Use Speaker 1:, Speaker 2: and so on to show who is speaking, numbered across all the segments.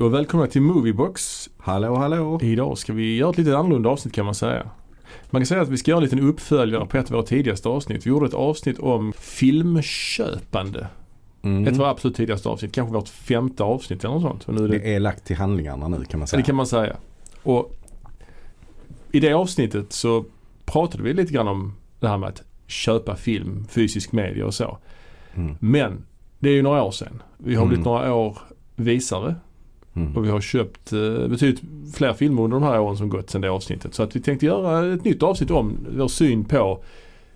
Speaker 1: Hej och välkomna till Moviebox.
Speaker 2: Hallå hallå.
Speaker 1: Idag ska vi göra ett lite annorlunda avsnitt kan man säga. Man kan säga att vi ska göra en liten uppföljare på ett av våra tidigaste avsnitt. Vi gjorde ett avsnitt om filmköpande.
Speaker 2: Mm.
Speaker 1: Ett av våra absolut tidigaste avsnitt. Kanske vårt femte avsnitt eller något sånt. Och nu är det,
Speaker 2: Det är lagt till handlingarna nu kan man säga.
Speaker 1: det kan man säga. Och i det avsnittet så pratade vi lite grann om det här med att köpa film, fysisk media och så.
Speaker 2: Mm.
Speaker 1: Men det är ju några år sedan. Vi har
Speaker 2: Mm.
Speaker 1: blivit några år visare
Speaker 2: Mm.
Speaker 1: och vi har köpt eh, betydligt fler filmer under de här åren som gått sedan det avsnittet. Så att vi tänkte göra ett nytt avsnitt om vår syn på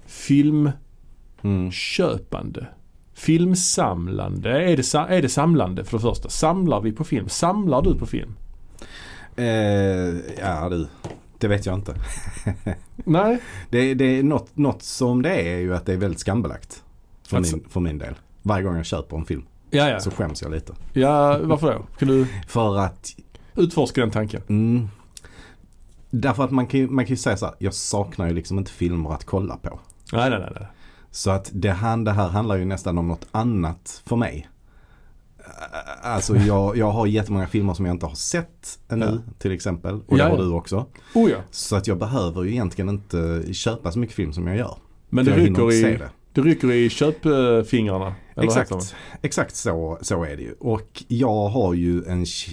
Speaker 1: filmköpande.
Speaker 2: Mm.
Speaker 1: Filmsamlande. Är det, är det samlande för det första? Samlar vi på film? Samlar du på film?
Speaker 2: Eh, ja du, det vet jag inte.
Speaker 1: Nej.
Speaker 2: Det, det är något, något som det är, är ju att det är väldigt skambelagt. För,
Speaker 1: Alltså-
Speaker 2: min, för min del. Varje gång jag köper en film
Speaker 1: Ja, ja.
Speaker 2: så skäms jag lite.
Speaker 1: Ja, varför då? Kan du
Speaker 2: För att,
Speaker 1: utforska den tanken?
Speaker 2: mm, därför att man kan, ju- man kan ju säga så här, jag saknar ju liksom inte filmer att kolla på.
Speaker 1: Nej, nej, nej. nej.
Speaker 2: Så att det, han, det här handlar ju nästan om något annat för mig. Alltså jag, jag har jättemånga filmer som jag inte har sett ännu till exempel. Och
Speaker 1: Ja,
Speaker 2: det har
Speaker 1: ja.
Speaker 2: du också.
Speaker 1: Oh ja.
Speaker 2: Så att jag behöver ju egentligen inte köpa så mycket film som jag gör.
Speaker 1: Men det
Speaker 2: inte
Speaker 1: i,
Speaker 2: se det.
Speaker 1: Det rycker i köpfingrarna.
Speaker 2: Exakt, exakt så, så är det ju. Och jag har ju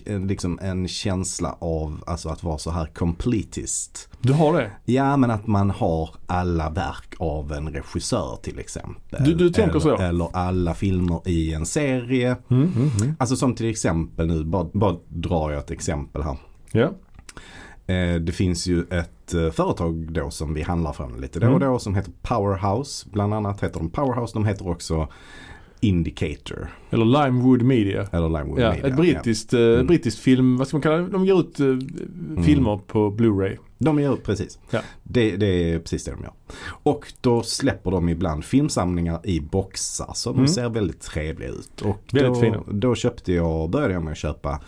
Speaker 2: en, liksom en känsla av alltså att vara så här completist.
Speaker 1: Du har det?
Speaker 2: Ja men att man har alla verk av en regissör till exempel.
Speaker 1: Du- du tänker
Speaker 2: eller,
Speaker 1: så?
Speaker 2: Eller alla filmer i en serie.
Speaker 1: Mm, mm, mm.
Speaker 2: Alltså som till exempel nu, bara, bara drar jag ett exempel här.
Speaker 1: Ja.
Speaker 2: Eh, det finns ju ett eh, företag då som vi handlar från lite då och
Speaker 1: Mm.
Speaker 2: då som heter Powerhouse. Bland annat heter de Powerhouse. De heter också Indicator.
Speaker 1: Eller Limewood Media.
Speaker 2: Eller Limewood
Speaker 1: Ja,
Speaker 2: Media.
Speaker 1: ett brittiskt, eh,
Speaker 2: Mm.
Speaker 1: brittiskt film, vad ska man kalla det? De ger ut eh, filmer på Blu-ray.
Speaker 2: De gör precis.
Speaker 1: Ja.
Speaker 2: Det, det är precis det de gör. Och då släpper de ibland filmsamlingar i boxar så
Speaker 1: Mm.
Speaker 2: ser väldigt trevliga ut. Och
Speaker 1: Väldigt
Speaker 2: då,
Speaker 1: fina.
Speaker 2: då köpte jag, började jag med att köpa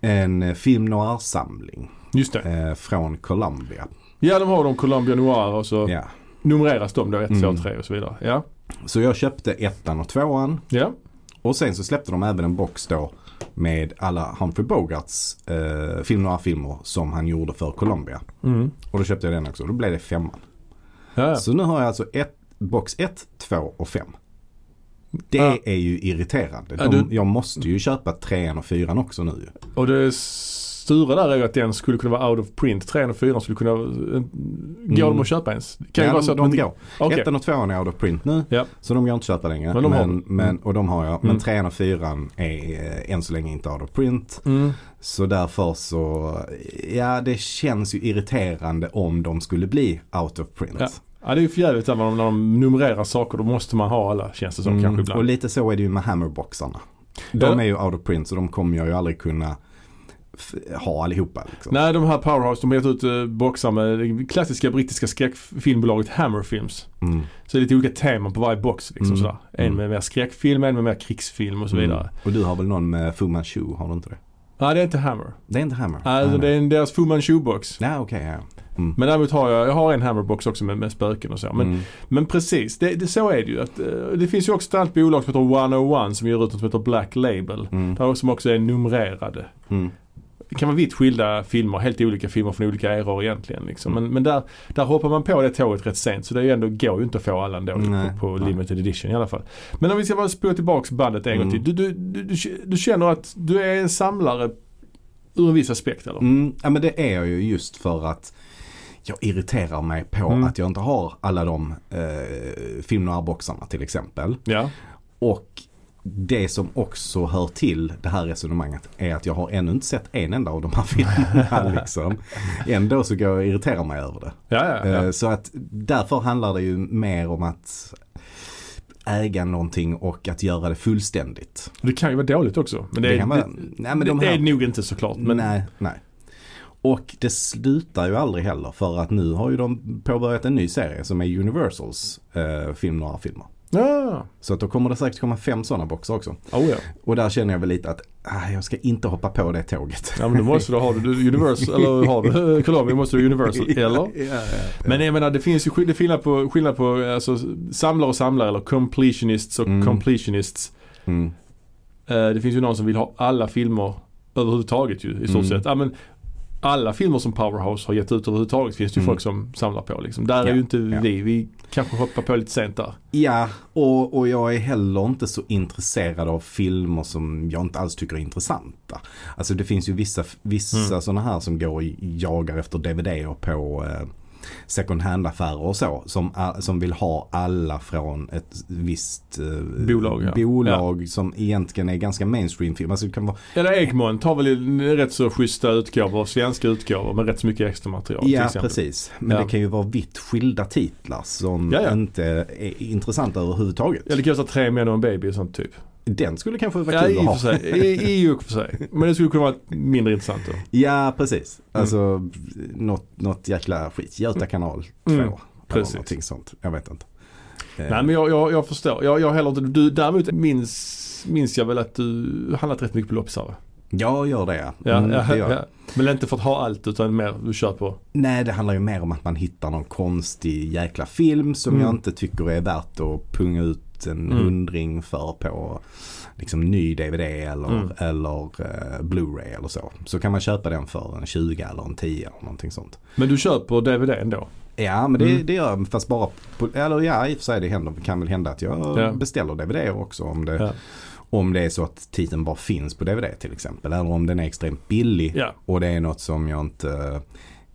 Speaker 2: en film noir-samling
Speaker 1: Just det.
Speaker 2: eh, från Columbia.
Speaker 1: Ja, de har de Columbia Noir och så
Speaker 2: Ja.
Speaker 1: numreras de då 1, 2,
Speaker 2: Mm.
Speaker 1: 3 och så vidare. Ja.
Speaker 2: Så jag köpte ettan och tvåan
Speaker 1: Ja.
Speaker 2: och sen så släppte de även en box då med alla Humphrey Bogarts eh, film noir-filmer som han gjorde för Columbia.
Speaker 1: Mm.
Speaker 2: Och då köpte jag den också. Då blev det femman.
Speaker 1: Ja, ja.
Speaker 2: Så nu har jag alltså ett, box 1, 2 och 5. Det
Speaker 1: Ja.
Speaker 2: är ju irriterande.
Speaker 1: Ja,
Speaker 2: De,
Speaker 1: du-
Speaker 2: Jag måste ju köpa trean och fyran också nu.
Speaker 1: Och det sura där är ju att den skulle kunna vara out of print. 3 och 4 skulle kunna, eh, går
Speaker 2: Mm.
Speaker 1: de att köpa ens? Kan
Speaker 2: ja,
Speaker 1: vara
Speaker 2: de,
Speaker 1: så att
Speaker 2: de går.
Speaker 1: Okej.
Speaker 2: Ettan och tvåan är out of print nu.
Speaker 1: Ja.
Speaker 2: Så de går inte att köpa längre.
Speaker 1: Men de har
Speaker 2: men,
Speaker 1: du.
Speaker 2: men,
Speaker 1: Mm.
Speaker 2: och de har jag. Men
Speaker 1: Mm.
Speaker 2: trean och fyran är eh, än så länge inte out of print.
Speaker 1: Mm.
Speaker 2: Så därför så, ja det känns ju irriterande om de skulle bli out of print.
Speaker 1: Ja. Ja det är ju för jävligt när de, när de numrerar saker. Då måste man ha alla känns det som kanske
Speaker 2: Mm,
Speaker 1: ibland.
Speaker 2: och lite så är det ju med hammerboxarna. De är ju out of print så de kommer jag ju aldrig kunna ha allihopa. Liksom.
Speaker 1: Nej de här Powerhouse de har gett ut uh, boxar med det klassiska brittiska skräckfilmbolaget Hammer Films.
Speaker 2: Mm.
Speaker 1: Så det är lite olika teman på varje box. Liksom,
Speaker 2: Mm.
Speaker 1: sådär. En
Speaker 2: Mm.
Speaker 1: med mer skräckfilm, en med mer krigsfilm och så vidare.
Speaker 2: Mm. Och du har väl någon med Fu Manchu, har du inte det?
Speaker 1: Nej det är inte Hammer.
Speaker 2: Det är inte Hammer?
Speaker 1: Alltså, det är en, deras Fu Manchu-box.
Speaker 2: Ja okej, ja. Mm.
Speaker 1: Men däremot har jag, jag har en Hammer-box också med, med spöken och så. Men,
Speaker 2: mm.
Speaker 1: men precis, det, det, så är det ju. Att, eh, det finns ju också ett annat bolag som heter 101 som ger ut något som heter Black Label.
Speaker 2: Mm.
Speaker 1: Där som också är numrerade.
Speaker 2: Mm.
Speaker 1: Det kan vara vitt skilda filmer, helt olika filmer från olika eror egentligen. Liksom. Men, men där, där hoppar man på det tåget rätt sent så det är ju ändå, går ju inte att få alla ändå
Speaker 2: Nej,
Speaker 1: på, på limited edition i alla fall. Men om vi ska bara spola tillbaks bandet en gång
Speaker 2: Mm.
Speaker 1: till. Du, du, du, du, känner att du är en samlare ur en viss aspekt eller?
Speaker 2: Mm. Ja men det är jag ju just för att jag irriterar mig på
Speaker 1: Mm.
Speaker 2: att jag inte har alla de eh, film boxarna till exempel.
Speaker 1: Ja.
Speaker 2: Och det som också hör till det här resonemanget är att jag har ännu inte sett en enda av de här filmerna liksom. Ändå så går jag och irriterar mig över det.
Speaker 1: Ja, ja, ja.
Speaker 2: Eh, Så att därför handlar det ju mer om att äga någonting och att göra det fullständigt.
Speaker 1: Det kan ju vara dåligt också. Men det, är,
Speaker 2: kan vara-
Speaker 1: det,
Speaker 2: nej, men
Speaker 1: det,
Speaker 2: de
Speaker 1: det
Speaker 2: här-
Speaker 1: är nog inte såklart. Men,
Speaker 2: Nej, nej. Och det slutar ju aldrig heller för att nu har ju de påbörjat en ny serie som är Universals eh, film, några filmer.
Speaker 1: Ja,
Speaker 2: Så att då kommer det säkert komma fem sådana boxar också.
Speaker 1: oh, ja.
Speaker 2: Och där känner jag väl lite att ah, jag ska inte hoppa på det tåget.
Speaker 1: ja men då måste du ha Universal, eller har du Columbia måste du Universal, eller?
Speaker 2: ja, ja, ja.
Speaker 1: Men jag menar det finns ju skill- det är skillnad på, skillnad på alltså, samlare och samlare eller completionists och
Speaker 2: Mm.
Speaker 1: completionists.
Speaker 2: Mm.
Speaker 1: Eh, det finns ju någon som vill ha alla filmer överhuvudtaget ju i stort
Speaker 2: Mm.
Speaker 1: sett. Ja, men alla filmer som Powerhouse har gett ut överhuvudtaget finns det ju
Speaker 2: Mm.
Speaker 1: folk som samlar på liksom. Där är
Speaker 2: Ja,
Speaker 1: ju inte
Speaker 2: ja.
Speaker 1: vi. Vi kanske hoppar på lite sent där.
Speaker 2: Ja, och, och jag är heller inte så intresserad av filmer som jag inte alls tycker är intressanta. Alltså det finns ju vissa, vissa
Speaker 1: Mm.
Speaker 2: sådana här som går och jagar efter DVD och på eh, second hand-affärer och så. Som, som vill ha alla från ett visst eh,
Speaker 1: Bolag, ja.
Speaker 2: bolag som egentligen är ganska mainstream film. Alltså kan vara,
Speaker 1: Eller Egmont har väl rätt så schyssta utgåvor, svenska utgåvor med rätt så mycket extra material
Speaker 2: ja precis. Men
Speaker 1: Ja.
Speaker 2: det kan ju vara vitt skilda titlar som
Speaker 1: Ja, ja.
Speaker 2: inte är intressanta överhuvudtaget.
Speaker 1: Ja det kan vara tre män och en baby och sånt typ.
Speaker 2: Den skulle kanske vara
Speaker 1: Ja
Speaker 2: kul
Speaker 1: i
Speaker 2: att
Speaker 1: och
Speaker 2: ha.
Speaker 1: för sig. I, i och för sig. Men det skulle kunna vara mindre intressant då.
Speaker 2: Ja, precis.
Speaker 1: Mm.
Speaker 2: Alltså något, något jäkla skit. Göta kanal 2.
Speaker 1: Mm,
Speaker 2: Eller
Speaker 1: precis.
Speaker 2: någonting sånt. Jag vet inte. Eh,
Speaker 1: Nej men jag, jag, jag förstår. Jag, jag heller inte, du, däremot minns, minns jag väl att du handlat rätt mycket på loppisar?
Speaker 2: Jag gör det.
Speaker 1: Ja,
Speaker 2: Mm,
Speaker 1: ja,
Speaker 2: det gör.
Speaker 1: ja. Men inte för att ha allt utan mer du kör på.
Speaker 2: Nej, det handlar ju mer om att man hittar någon konstig jäkla film som
Speaker 1: Mm.
Speaker 2: jag inte tycker är värt att punga ut en
Speaker 1: Mm.
Speaker 2: hundring för på liksom ny DVD eller,
Speaker 1: Mm.
Speaker 2: eller eh, Blu-ray eller så. Så kan man köpa den för en 20 eller en 10 eller någonting sånt.
Speaker 1: Men du köper DVD ändå?
Speaker 2: Ja men det,
Speaker 1: Mm.
Speaker 2: det gör jag fast bara på, eller ja i och för sig det händer, kan väl hända att jag
Speaker 1: Ja.
Speaker 2: beställer DVD också om det,
Speaker 1: Ja.
Speaker 2: om det är så att titeln bara finns på DVD till exempel. Eller om den är extremt billig
Speaker 1: Ja.
Speaker 2: och det är något som jag inte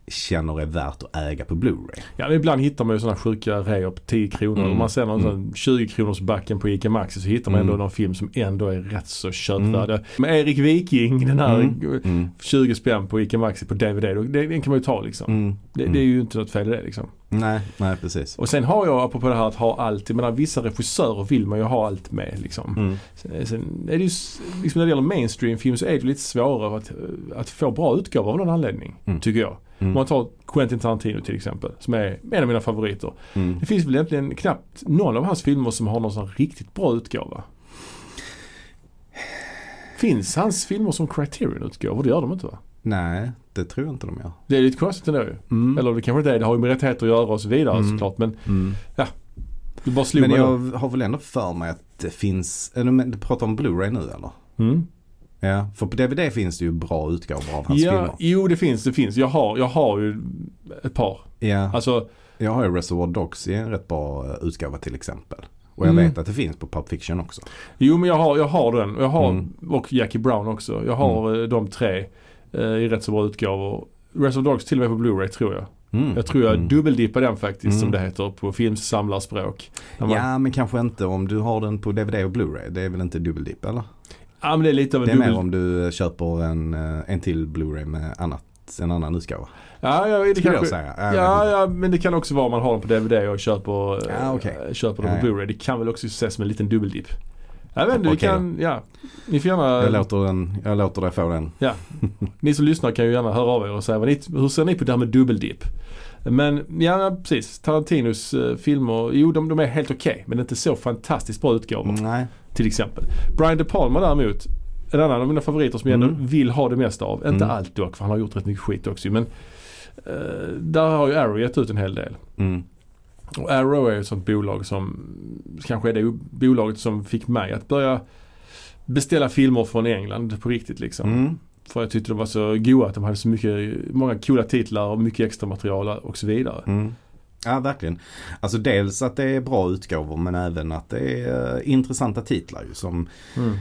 Speaker 2: känner är värt att äga på Blu-ray.
Speaker 1: Ja men ibland hittar man ju sådana sjuka reor på 10 kronor.
Speaker 2: Mm.
Speaker 1: Om man ser någon
Speaker 2: Mm.
Speaker 1: sån 20 kronors backen på ICA Maxi så hittar man
Speaker 2: Mm.
Speaker 1: ändå någon film som ändå är rätt så köpvärd. Med Erik Viking, den här
Speaker 2: Mm. Mm.
Speaker 1: 20 spänn på ICA Maxi på DVD. Den kan man ju ta liksom.
Speaker 2: Mm.
Speaker 1: Det,
Speaker 2: Mm.
Speaker 1: det är ju inte något fel i det liksom.
Speaker 2: Nej, nej precis.
Speaker 1: Och sen har jag, apropå det här att ha allt, jag menar vissa regissörer vill man ju ha allt med liksom.
Speaker 2: Mm.
Speaker 1: Sen, är det ju, liksom när det gäller mainstream-film så är det lite svårare att, att få bra utgåvor av någon anledning.
Speaker 2: Mm.
Speaker 1: Tycker jag. Om
Speaker 2: Mm.
Speaker 1: man tar Quentin Tarantino till exempel, som är en av mina favoriter.
Speaker 2: Mm.
Speaker 1: Det finns väl egentligen knappt någon av hans filmer som har någon sån riktigt bra utgåva. Finns hans filmer som Criterion-utgåvor? Det gör de inte va?
Speaker 2: Nej, det tror jag inte de gör.
Speaker 1: Det är lite konstigt ändå ju.
Speaker 2: Mm.
Speaker 1: Eller det kanske inte är, det har ju med rättigheter att göra och så vidare
Speaker 2: Mm.
Speaker 1: såklart. Men
Speaker 2: Mm.
Speaker 1: det bara slog
Speaker 2: Men jag
Speaker 1: då.
Speaker 2: har väl ändå för mig att det finns, men du pratar om Blu-ray nu eller?
Speaker 1: Mm.
Speaker 2: Ja, för på DVD finns det ju bra utgåvor av hans
Speaker 1: Ja,
Speaker 2: filmer.
Speaker 1: jo det finns, det finns. Jag har, jag har ju ett par.
Speaker 2: Ja,
Speaker 1: Alltså,
Speaker 2: jag har ju Reservoir Dogs i en rätt bra eh, utgåva till exempel. Och jag
Speaker 1: Mm.
Speaker 2: vet att det finns på Pulp Fiction också.
Speaker 1: jo men jag har, jag har den. Jag har,
Speaker 2: Mm.
Speaker 1: och Jackie Brown också. Jag har eh, de tre eh, i rätt så bra utgåvor. Rest of Dogs till och med på Blu-ray tror jag.
Speaker 2: Mm.
Speaker 1: Jag tror jag
Speaker 2: Mm.
Speaker 1: dubbeldippar den faktiskt
Speaker 2: Mm.
Speaker 1: som det heter på filmsamlarspråk. Man-
Speaker 2: Ja, men kanske inte om du har den på DVD och Blu-ray. Det är väl inte dubbeldipp eller?
Speaker 1: ja men det är lite av en
Speaker 2: Det är
Speaker 1: dubbel...
Speaker 2: mer om du eh, köper en, eh, en till Blu-ray med annat, en annan utgåva.
Speaker 1: Ja, ja, det
Speaker 2: Skulle
Speaker 1: kanske...
Speaker 2: jag
Speaker 1: Ja, ja, men det kan också vara om man har den på DVD och köper, eh,
Speaker 2: Ja, okej.
Speaker 1: köper den på
Speaker 2: ja.
Speaker 1: Blu-ray. Det kan väl också ses som en liten dubbeldipp. Jag vet inte, vi
Speaker 2: Okej då.
Speaker 1: kan, ja. Ni får gärna,
Speaker 2: Jag låter, den, jag låter dig få den.
Speaker 1: ni som lyssnar kan ju gärna höra av er och säga vad ni, hur ser ni på det här med dubbeldipp? Men ja, precis. Tarantinos eh, filmer, jo de, de är helt okej. men det är inte så fantastiskt bra utgåvor.
Speaker 2: Nej.
Speaker 1: Till exempel. Brian De Palma däremot, en annan av mina favoriter som jag ändå
Speaker 2: Mm.
Speaker 1: vill ha det mesta av. Inte
Speaker 2: Mm.
Speaker 1: allt dock, för han har gjort rätt mycket skit också men eh, där har ju Arrow gett ut en hel del.
Speaker 2: Mm.
Speaker 1: Och Arrow är ju ett sånt bolag som kanske är det bolaget som fick mig att börja beställa filmer från England på riktigt liksom.
Speaker 2: Mm.
Speaker 1: För jag tyckte de var så goa att de hade så mycket, många coola titlar och mycket extra material och så vidare.
Speaker 2: Mm. Ja, verkligen. Alltså dels att det är bra utgåvor men även att det är eh, intressanta titlar ju som
Speaker 1: Mm.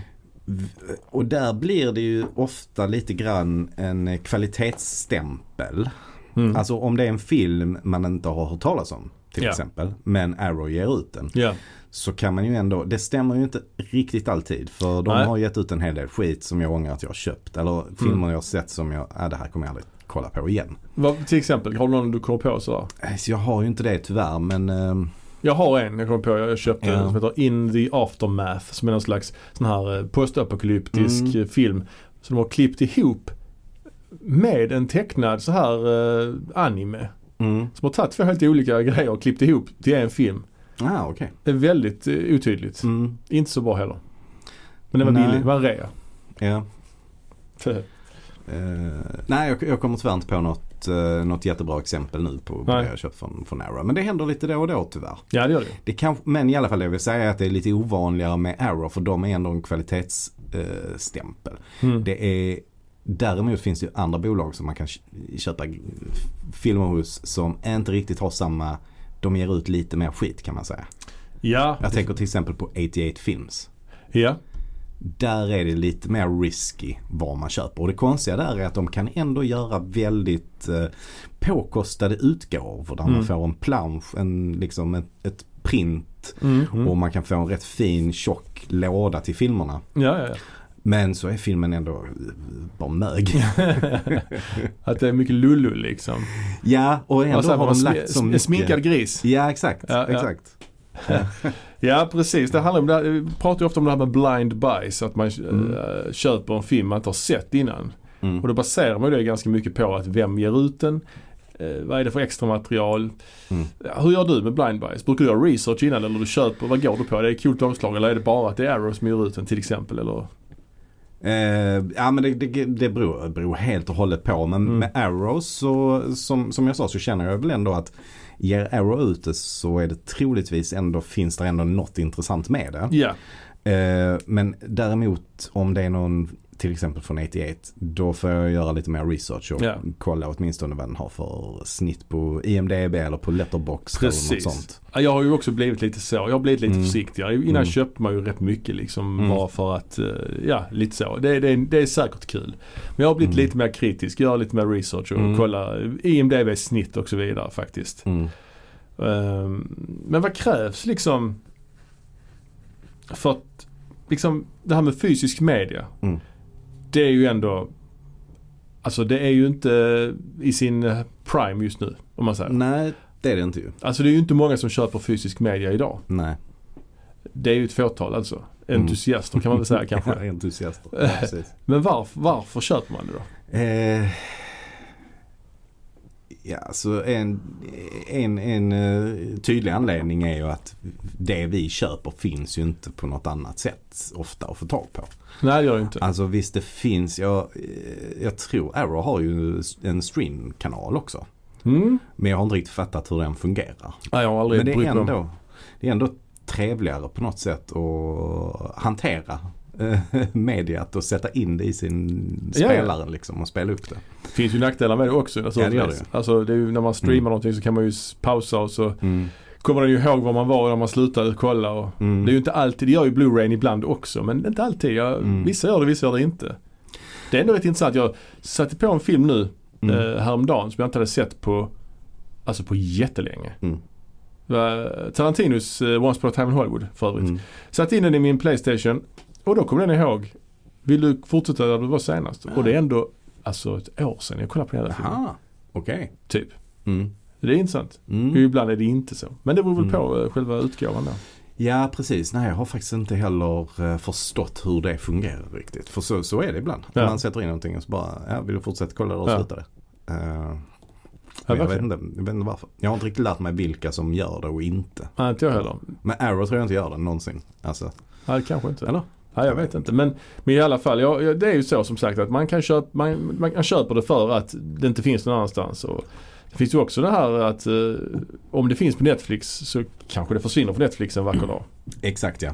Speaker 2: Och där blir det ju ofta lite grann en kvalitetsstämpel.
Speaker 1: Mm.
Speaker 2: Alltså om det är en film man inte har hört talas om till
Speaker 1: Ja.
Speaker 2: exempel. Men Arrow ger ut den.
Speaker 1: Ja.
Speaker 2: Så kan man ju ändå, det stämmer ju inte riktigt alltid. För de
Speaker 1: Nej.
Speaker 2: har gett ut en hel del skit som jag ångrar att jag har köpt. Eller filmer jag har sett som jag, ja det här kommer jag aldrig kolla på igen.
Speaker 1: Vad, till exempel, har du någon du kommer på sådär?
Speaker 2: Så jag har ju inte det tyvärr men ehm,
Speaker 1: Jag har en jag kommer på. Jag köpte
Speaker 2: Ja.
Speaker 1: en som heter In the Aftermath. Som är någon slags sån här eh, postapokalyptisk
Speaker 2: Mm.
Speaker 1: eh, film. Så de har klippt ihop med en tecknad så här eh, anime.
Speaker 2: Mm.
Speaker 1: Som har tagit två helt olika grejer och klippt ihop till en film.
Speaker 2: Ah, okej.
Speaker 1: Det är väldigt eh, otydligt.
Speaker 2: Mm.
Speaker 1: Inte så bra heller. Men det var
Speaker 2: Nej.
Speaker 1: billigt. Det var rea.
Speaker 2: Ja. Eh, nej, jag, jag kommer tyvärr inte på något, uh, något jättebra exempel nu på vad jag köpt från, från Arrow. Men det händer lite då och då tyvärr.
Speaker 1: ja det gör det
Speaker 2: Det kan, men i alla fall jag vill säga att det är lite ovanligare med Arrow för de är ändå en kvalitetsstämpel.
Speaker 1: mm.
Speaker 2: Det är Däremot finns det ju andra bolag som man kan köpa filmer hos som inte riktigt har samma, de ger ut lite mer skit kan man säga.
Speaker 1: Ja.
Speaker 2: Jag tänker till exempel på 88 Films.
Speaker 1: Ja.
Speaker 2: Där är det lite mer risky vad man köper. Och det konstiga där är att de kan ändå göra väldigt eh, påkostade utgåvor där
Speaker 1: Mm.
Speaker 2: man får en plansch, en, liksom ett, ett print
Speaker 1: Mm, mm.
Speaker 2: och man kan få en rätt fin tjock låda till filmerna.
Speaker 1: Ja, ja,
Speaker 2: Men så är filmen ändå eh, bara mög.
Speaker 1: ja. Att det är mycket lullu liksom.
Speaker 2: ja och ändå
Speaker 1: Och så
Speaker 2: har de lagt så mycket.
Speaker 1: sminkad gris.
Speaker 2: Ja exakt,
Speaker 1: Ja, ja.
Speaker 2: exakt.
Speaker 1: Ja precis, det handlar om det här, vi pratar ju ofta om det här med blind buys. Att man
Speaker 2: Mm.
Speaker 1: eh, köper en film man inte har sett innan.
Speaker 2: Mm.
Speaker 1: Och då baserar man det ganska mycket på att vem ger ut den. Eh, vad är det för extra material?
Speaker 2: Mm.
Speaker 1: Ja, hur gör du med blind buys? Brukar du göra research innan eller du köper? Vad går du på? Är det coolt omslag eller är det bara att det är Arrow som ger ut den till exempel? Eller?
Speaker 2: Eh, ja men det, det, det beror, beror helt och hållet på. Men
Speaker 1: Mm.
Speaker 2: med Arrow så som, som jag sa så känner jag väl ändå att ger Arrow ut det så är det troligtvis ändå finns det ändå något intressant med det.
Speaker 1: Ja,
Speaker 2: Eh, men däremot om det är någon till exempel från 88 då får jag göra lite mer research och
Speaker 1: Ja.
Speaker 2: kolla åtminstone vad den har för snitt på IMDB eller på Letterboxd eller något
Speaker 1: precis.
Speaker 2: sånt.
Speaker 1: Ja, Jag har ju också blivit lite så. Jag har blivit lite
Speaker 2: Mm.
Speaker 1: försiktigare. Innan
Speaker 2: Mm.
Speaker 1: köpte man ju rätt mycket liksom
Speaker 2: Mm.
Speaker 1: bara för att, eh, ja lite så. Det, det, det är säkert kul. Men jag har blivit
Speaker 2: Mm.
Speaker 1: lite mer kritisk, gör lite mer research och
Speaker 2: Mm.
Speaker 1: kolla IMDB snitt och så vidare faktiskt.
Speaker 2: Mm.
Speaker 1: Ehm, men vad krävs liksom för att, liksom det här med fysisk media.
Speaker 2: Mm.
Speaker 1: Det är ju ändå, alltså det är ju inte i sin prime just nu om man säger.
Speaker 2: Nej det är det inte ju.
Speaker 1: Alltså det är ju inte många som köper fysisk media idag.
Speaker 2: Nej.
Speaker 1: Det är ju ett fåtal alltså.
Speaker 2: Mm.
Speaker 1: Entusiaster kan man väl säga
Speaker 2: Ja,
Speaker 1: kanske.
Speaker 2: entusiaster. Ja.
Speaker 1: Men varför, varför köper man det då?
Speaker 2: Eh, ja, så en, en, en eh, tydlig anledning är ju att det vi köper finns ju inte på något annat sätt ofta att få tag på.
Speaker 1: Nej det gör det inte.
Speaker 2: Alltså visst det finns, jag, eh, jag tror Arrow har ju en streamkanal också.
Speaker 1: Mm.
Speaker 2: Men jag har inte riktigt fattat hur den fungerar.
Speaker 1: Nej, jag har aldrig
Speaker 2: Men det är ändå, det är ändå trevligare på något sätt att hantera eh, mediat och sätta in det i sin
Speaker 1: Ja, ja.
Speaker 2: spelare liksom och spela upp det.
Speaker 1: Det finns ju nackdelar med det också
Speaker 2: Ja, det gör det
Speaker 1: Alltså det ju när man streamar
Speaker 2: Mm.
Speaker 1: någonting så kan man ju pausa och så
Speaker 2: Mm.
Speaker 1: kommer den ju ihåg var man var när man slutade kolla. Och
Speaker 2: Mm.
Speaker 1: Det är ju inte alltid, det gör ju Blu-ray ibland också men inte alltid. Jag,
Speaker 2: Mm.
Speaker 1: Vissa gör det, vissa gör det inte. Det är ändå rätt intressant. Jag satte på en film nu
Speaker 2: Mm.
Speaker 1: eh, häromdagen som jag inte hade sett på, alltså på jättelänge.
Speaker 2: Mm.
Speaker 1: Tarantinos eh, Once upon a time in Hollywood för övrigt.
Speaker 2: Mm.
Speaker 1: Satte in den i min Playstation och då kom den ihåg. Vill du fortsätta där du var senast? Och det är ändå alltså ett år sedan jag kollade på den här filmen.
Speaker 2: Okej.
Speaker 1: Typ.
Speaker 2: Mm.
Speaker 1: Det är intressant.
Speaker 2: Mm.
Speaker 1: Ibland är det inte så. Men det beror väl
Speaker 2: Mm.
Speaker 1: på eh, själva utgåvan då.
Speaker 2: Ja precis, nej jag har faktiskt inte heller eh, förstått hur det fungerar riktigt. För så, så är det ibland.
Speaker 1: Ja.
Speaker 2: Man sätter in någonting och så bara, ja vill du fortsätta kolla där och
Speaker 1: Ja.
Speaker 2: sluta det.
Speaker 1: Ja,
Speaker 2: men jag, vet inte, jag vet inte varför. Jag har inte riktigt lärt mig vilka som gör det och inte.
Speaker 1: Nej, inte jag heller.
Speaker 2: Men Arrow tror jag inte gör det någonsin. Alltså,
Speaker 1: Nej, kanske inte.
Speaker 2: eller?
Speaker 1: Nej, jag vet inte. Men, men i alla fall, ja, det är ju så som sagt att man kan köpa, man, man köper det för att det inte finns någon annanstans. Och det finns ju också det här att eh, om det finns på Netflix så kanske det försvinner från Netflix en vacker dag.
Speaker 2: Exakt ja.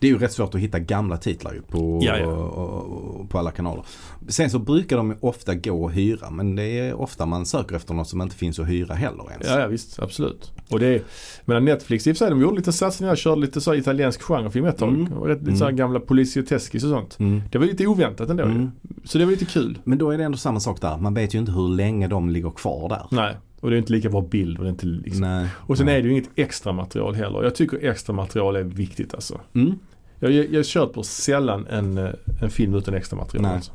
Speaker 2: Det är ju rätt svårt att hitta gamla titlar ju på,
Speaker 1: Ja, ja.
Speaker 2: och- och- på alla kanaler. Sen så brukar de ofta gå att hyra men det är ofta man söker efter något som inte finns att hyra heller ens.
Speaker 1: Ja, ja visst, absolut. Och det är, Netflix i och för sig, de gjorde lite satsningar, körde lite så italiensk genrefilm ett tag.
Speaker 2: Mm.
Speaker 1: Och rätt, lite så här
Speaker 2: Mm.
Speaker 1: gamla Polizioteskis och sånt.
Speaker 2: Mm.
Speaker 1: Det var lite oväntat ändå ju.
Speaker 2: Mm.
Speaker 1: Så det var lite kul.
Speaker 2: Men då är det ändå samma sak där. Man vet ju inte hur länge de ligger kvar där.
Speaker 1: Nej, och det är inte lika bra bild. Och, det är inte liksom.
Speaker 2: Nej.
Speaker 1: och sen är det ju inget extra material heller. Jag tycker extra material är viktigt alltså.
Speaker 2: Mm.
Speaker 1: Jag, jag, jag köper sällan en, eh, en film utan extra material.
Speaker 2: Nej.
Speaker 1: Alltså.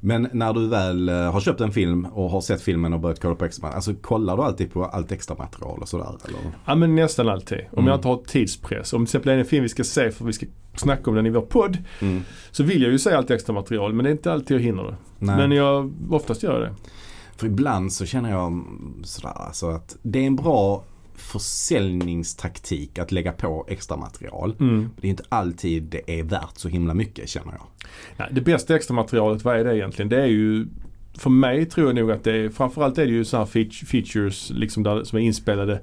Speaker 2: Men när du väl eh, har köpt en film och har sett filmen och börjat kolla på extra Alltså kollar du alltid på allt extra material och sådär? Eller?
Speaker 1: Ja men nästan alltid. Om
Speaker 2: Mm.
Speaker 1: jag inte har tidspress. Om till exempel är en film vi ska se för att vi ska snacka om den i vår podd.
Speaker 2: Mm.
Speaker 1: Så vill jag ju se allt extra material men det är inte alltid jag hinner det.
Speaker 2: Nej.
Speaker 1: Men jag oftast gör jag det.
Speaker 2: För ibland så känner jag sådär alltså att det är en bra försäljningstaktik att lägga på extra material.
Speaker 1: Mm.
Speaker 2: Det är inte alltid det är värt så himla mycket känner jag.
Speaker 1: Nej, det bästa extra materialet, vad är det egentligen? Det är ju för mig tror jag nog att det är, framförallt är det ju sådana feat- features liksom där, som är inspelade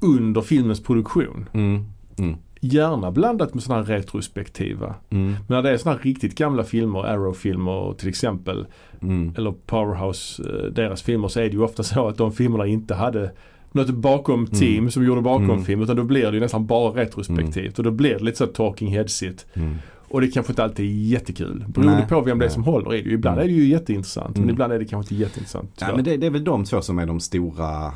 Speaker 1: under filmens produktion.
Speaker 2: Mm. Mm.
Speaker 1: Gärna blandat med sådana här retrospektiva.
Speaker 2: Mm.
Speaker 1: Men när det är sådana här riktigt gamla filmer, Arrow-filmer till exempel,
Speaker 2: Mm.
Speaker 1: eller Powerhouse, eh, deras filmer, så är det ju ofta så att de filmerna inte hade något bakom team som gjorde bakom
Speaker 2: Mm.
Speaker 1: film utan då blir det ju nästan bara retrospektivt och då blir det lite så talking headsigt.
Speaker 2: Mm.
Speaker 1: Och det kanske inte alltid är jättekul. Beroende
Speaker 2: Nej,
Speaker 1: på vem det är som håller i det. Ibland
Speaker 2: Mm.
Speaker 1: är det ju jätteintressant men
Speaker 2: Mm.
Speaker 1: ibland är det kanske inte jätteintressant.
Speaker 2: Ja, men det, det är väl de två som är de stora eh,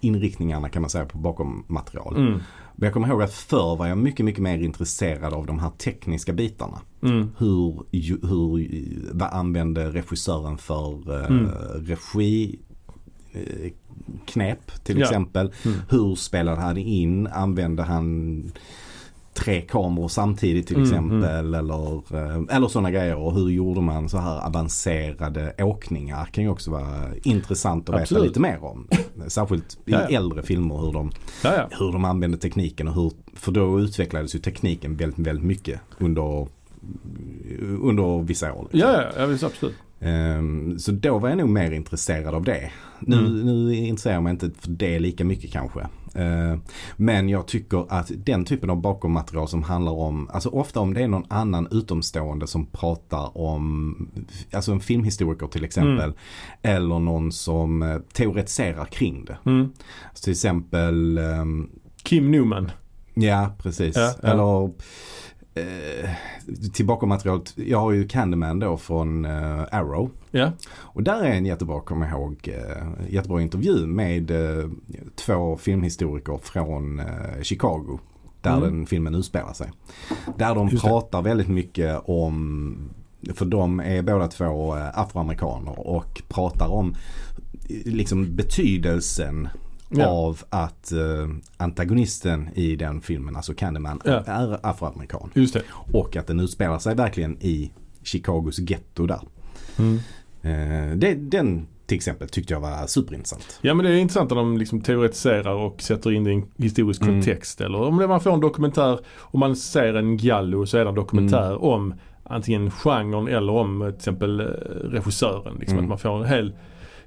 Speaker 2: inriktningarna kan man säga på bakom material.
Speaker 1: mm.
Speaker 2: Men jag kommer ihåg att förr var jag mycket, mycket mer intresserad av de här tekniska bitarna.
Speaker 1: Mm.
Speaker 2: Hur, hur, vad använde regissören för eh,
Speaker 1: Mm.
Speaker 2: regi eh, knep till
Speaker 1: Ja.
Speaker 2: exempel.
Speaker 1: Mm.
Speaker 2: Hur spelade han in? Använde han tre kameror samtidigt till
Speaker 1: Mm,
Speaker 2: exempel eller, eh, eller sådana grejer och hur gjorde man så här avancerade åkningar kan ju också vara intressant att
Speaker 1: Absolut.
Speaker 2: veta lite mer om. Särskilt i
Speaker 1: Ja, ja.
Speaker 2: äldre filmer hur de,
Speaker 1: Ja, ja.
Speaker 2: hur de använde tekniken och hur, för då utvecklades ju tekniken väldigt, väldigt mycket under, under vissa år. liksom.
Speaker 1: Ja, ja, ja visst, absolut.
Speaker 2: Ehm, så då var jag nog mer intresserad av det. Nu,
Speaker 1: Mm.
Speaker 2: nu intresserar jag mig inte för det lika mycket kanske. Ehm, men jag tycker att den typen av bakommaterial som handlar om, alltså ofta om det är någon annan utomstående som pratar om, alltså en filmhistoriker till exempel.
Speaker 1: Mm.
Speaker 2: Eller någon som eh, teoretiserar kring det.
Speaker 1: Mm.
Speaker 2: Till exempel, ehm,
Speaker 1: Kim Newman.
Speaker 2: ja precis.
Speaker 1: Ja, ja.
Speaker 2: Eller eh, till bakommaterialet, jag har ju Candyman då från eh, Arrow.
Speaker 1: Ja.
Speaker 2: Och där är en jättebra, jag ihåg, eh, jättebra intervju med eh, två filmhistoriker från eh, Chicago. Där
Speaker 1: Mm.
Speaker 2: den filmen utspelar sig. Där de
Speaker 1: Just det.
Speaker 2: pratar väldigt mycket om, för de är båda två eh, afroamerikaner och pratar om eh, liksom betydelsen
Speaker 1: Ja.
Speaker 2: av att eh, antagonisten i den filmen, alltså Candyman,
Speaker 1: Ja.
Speaker 2: är afroamerikan.
Speaker 1: Just det.
Speaker 2: Och att den utspelar sig verkligen i Chicagos getto där.
Speaker 1: Mm.
Speaker 2: Eh, det, den till exempel tyckte jag var superintressant.
Speaker 1: Ja men det är intressant när de liksom teoretiserar och sätter in det i en historisk
Speaker 2: Mm.
Speaker 1: kontext. Eller om man får en dokumentär, om man ser en Gallo så är det en dokumentär
Speaker 2: Mm.
Speaker 1: om antingen genren eller om till exempel eh, regissören. Liksom,
Speaker 2: Mm.
Speaker 1: Att man får en hel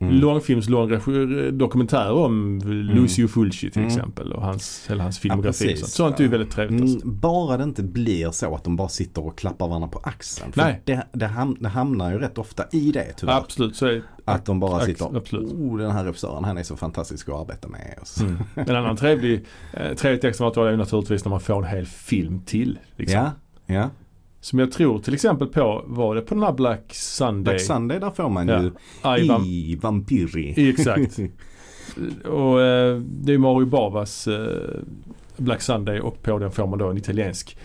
Speaker 2: Mm.
Speaker 1: långfilmslång regi- dokumentär om Lucio Fulci till
Speaker 2: Mm.
Speaker 1: exempel och hans, hela hans filmografi.
Speaker 2: precis.
Speaker 1: sånt. sånt är ju väldigt trevligt.
Speaker 2: Mm,
Speaker 1: Alltså.
Speaker 2: bara det inte blir så att de bara sitter och klappar varandra på axeln. För
Speaker 1: Nej.
Speaker 2: Det, det, ham, det hamnar ju rätt ofta i det tyvärr.
Speaker 1: Absolut, så är
Speaker 2: Att de bara sitter
Speaker 1: absolut.
Speaker 2: oh den här regissören han är så fantastisk att arbeta med.
Speaker 1: Mm. En annan trevlig, eh, trevligt extra material är naturligtvis när man får en hel film till. Liksom.
Speaker 2: Ja, ja.
Speaker 1: Som jag tror till exempel på, var det på den här Black Sunday?
Speaker 2: Black Sunday där får man
Speaker 1: Ja.
Speaker 2: ju
Speaker 1: Ivan,
Speaker 2: i Vampiri.
Speaker 1: Exakt. och eh, det är Mario Bavas eh, Black Sunday och på den får man då en italiensk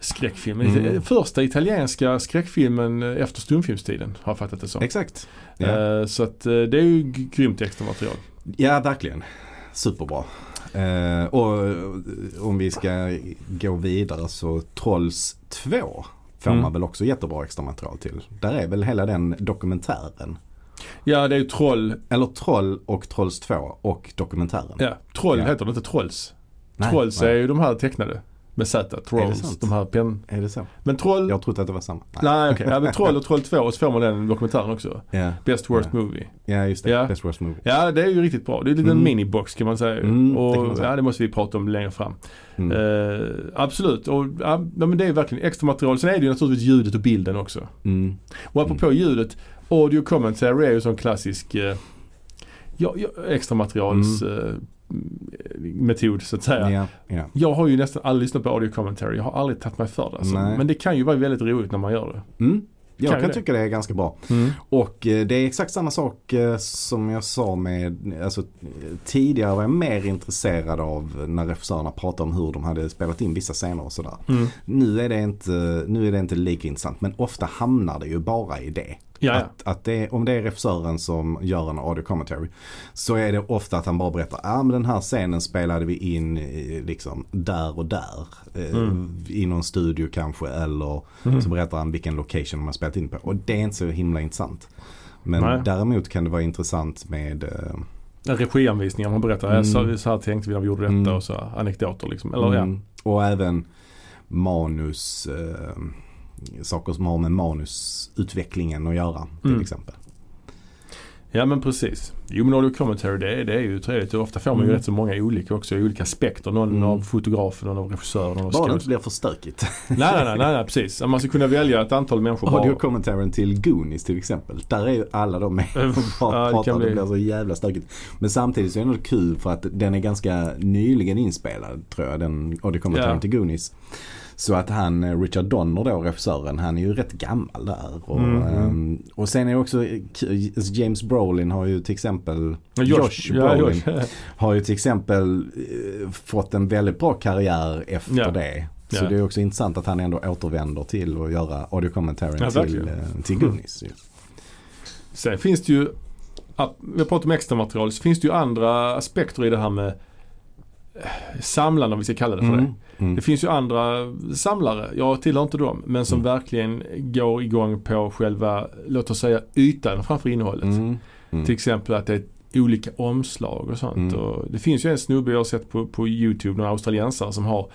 Speaker 1: skräckfilm.
Speaker 2: Mm.
Speaker 1: Den Första italienska skräckfilmen eh, efter stumfilmstiden har jag fattat det som.
Speaker 2: Exakt. Ja.
Speaker 1: Eh, så att eh, det är ju grymt extra material.
Speaker 2: Ja, verkligen. Superbra. Eh, och eh, om vi ska gå vidare så Trolls 2 får
Speaker 1: Mm.
Speaker 2: man väl också jättebra extra material till. Där är väl hela den dokumentären.
Speaker 1: Ja det är ju Troll,
Speaker 2: Eller Troll och Trolls 2 och dokumentären.
Speaker 1: ja Troll
Speaker 2: Ja.
Speaker 1: heter det inte Trolls.
Speaker 2: Nej,
Speaker 1: Trolls
Speaker 2: nej.
Speaker 1: är ju de här tecknade. Med Z, Trolls,
Speaker 2: sant?
Speaker 1: de här pen...
Speaker 2: Är det så?
Speaker 1: Men Troll,
Speaker 2: Jag trodde att det var samma.
Speaker 1: nej okej, ja, men Troll och Troll 2 och så får man den dokumentären också.
Speaker 2: Ja,
Speaker 1: Best Worst
Speaker 2: Ja.
Speaker 1: Movie.
Speaker 2: ja just det.
Speaker 1: Ja.
Speaker 2: Best Worst Movie.
Speaker 1: Ja det är ju riktigt bra. Det är en liten
Speaker 2: Mm.
Speaker 1: minibox kan man säga.
Speaker 2: Mm, det
Speaker 1: och
Speaker 2: kan man säga.
Speaker 1: ja det måste vi prata om längre fram.
Speaker 2: Mm.
Speaker 1: Eh, absolut, och ja, men det är verkligen extra material. Sen är det ju naturligtvis ljudet och bilden också.
Speaker 2: Mm.
Speaker 1: Och apropå ljudet, audio commentary är ju sån klassisk eh, ja, ja, extra materials
Speaker 2: Mm.
Speaker 1: Metod så att säga.
Speaker 2: Ja, ja.
Speaker 1: Jag har ju nästan aldrig lyssnat på audio commentary. Jag har aldrig tagit mig för det. Alltså. Men det kan ju vara väldigt roligt när man gör det.
Speaker 2: Mm. Jag
Speaker 1: Kan
Speaker 2: kan,
Speaker 1: det.
Speaker 2: tycka det är ganska bra. Och eh, det är exakt samma sak eh, som jag sa med, alltså tidigare var jag mer intresserad av när regissörerna pratade om hur de hade spelat in vissa scener och sådär.
Speaker 1: Mm.
Speaker 2: Nu är det inte, nu är det inte lika intressant men ofta hamnar det ju bara i det. Att, att det, om det är regissören som gör en audio commentary så är det ofta att han bara berättar, ja ah, men den här scenen spelade vi in eh, liksom där och där. Eh,
Speaker 1: Mm.
Speaker 2: I någon studio kanske eller
Speaker 1: Mm.
Speaker 2: så berättar han vilken location har spelat in på. Och det är inte så himla intressant. Men
Speaker 1: Nej.
Speaker 2: däremot kan det vara intressant med eh,
Speaker 1: Regianvisningar, man berättar
Speaker 2: Mm.
Speaker 1: så, så här tänkte vi när vi gjorde detta
Speaker 2: Mm.
Speaker 1: och så anekdoter liksom. Eller ja.
Speaker 2: mm, och även manus, eh, saker som har med manusutvecklingen att göra till
Speaker 1: Mm.
Speaker 2: exempel.
Speaker 1: Ja men precis. Jo men audio commentary det, är- det är ju trevligt. Ofta får man ju
Speaker 2: Mm.
Speaker 1: rätt så många olika också i olika aspekter. Någon
Speaker 2: Mm.
Speaker 1: av fotografen, någon av regissören, någon av
Speaker 2: Bara det inte blir för stökigt.
Speaker 1: Nej, nej, nej, nej, nej, precis. Man ska kunna välja ett antal människor bara.
Speaker 2: Audio-kommentaren till Goonies till exempel. Där är ju alla de med och
Speaker 1: ja, det
Speaker 2: pratar. Det,
Speaker 1: bli-
Speaker 2: blir så jävla stökigt. Men samtidigt så är det ändå kul för att den är ganska nyligen inspelad tror jag. Den audio-kommentaren
Speaker 1: Ja.
Speaker 2: till Goonies. Så att han, eh, Richard Donner då, regissören, han är ju rätt gammal där. Och,
Speaker 1: Mm, mm.
Speaker 2: ehm, och sen är det också, eh, James Brolin har ju till exempel,
Speaker 1: Ja,
Speaker 2: Josh,
Speaker 1: ja,
Speaker 2: Brolin
Speaker 1: Josh.
Speaker 2: har ju till exempel eh, fått en väldigt bra karriär efter
Speaker 1: Ja.
Speaker 2: det. Så
Speaker 1: Ja.
Speaker 2: det är också intressant att han ändå återvänder till att göra audio-kommentaren
Speaker 1: Ja,
Speaker 2: till, till Goonies. ju.
Speaker 1: Sen finns det ju, ja, vi har pratat om extra material, så finns det ju andra aspekter i det här med samlande om vi ska kalla det för det.
Speaker 2: Mm. Mm.
Speaker 1: Det finns ju andra samlare, jag tillhör inte dem, men som
Speaker 2: Mm.
Speaker 1: verkligen går igång på själva, låt oss säga ytan framför innehållet.
Speaker 2: Mm. Mm.
Speaker 1: Till exempel att det är olika omslag och sånt.
Speaker 2: Mm.
Speaker 1: Och det finns ju en snubbe jag har sett på, på YouTube, någon australiensare som har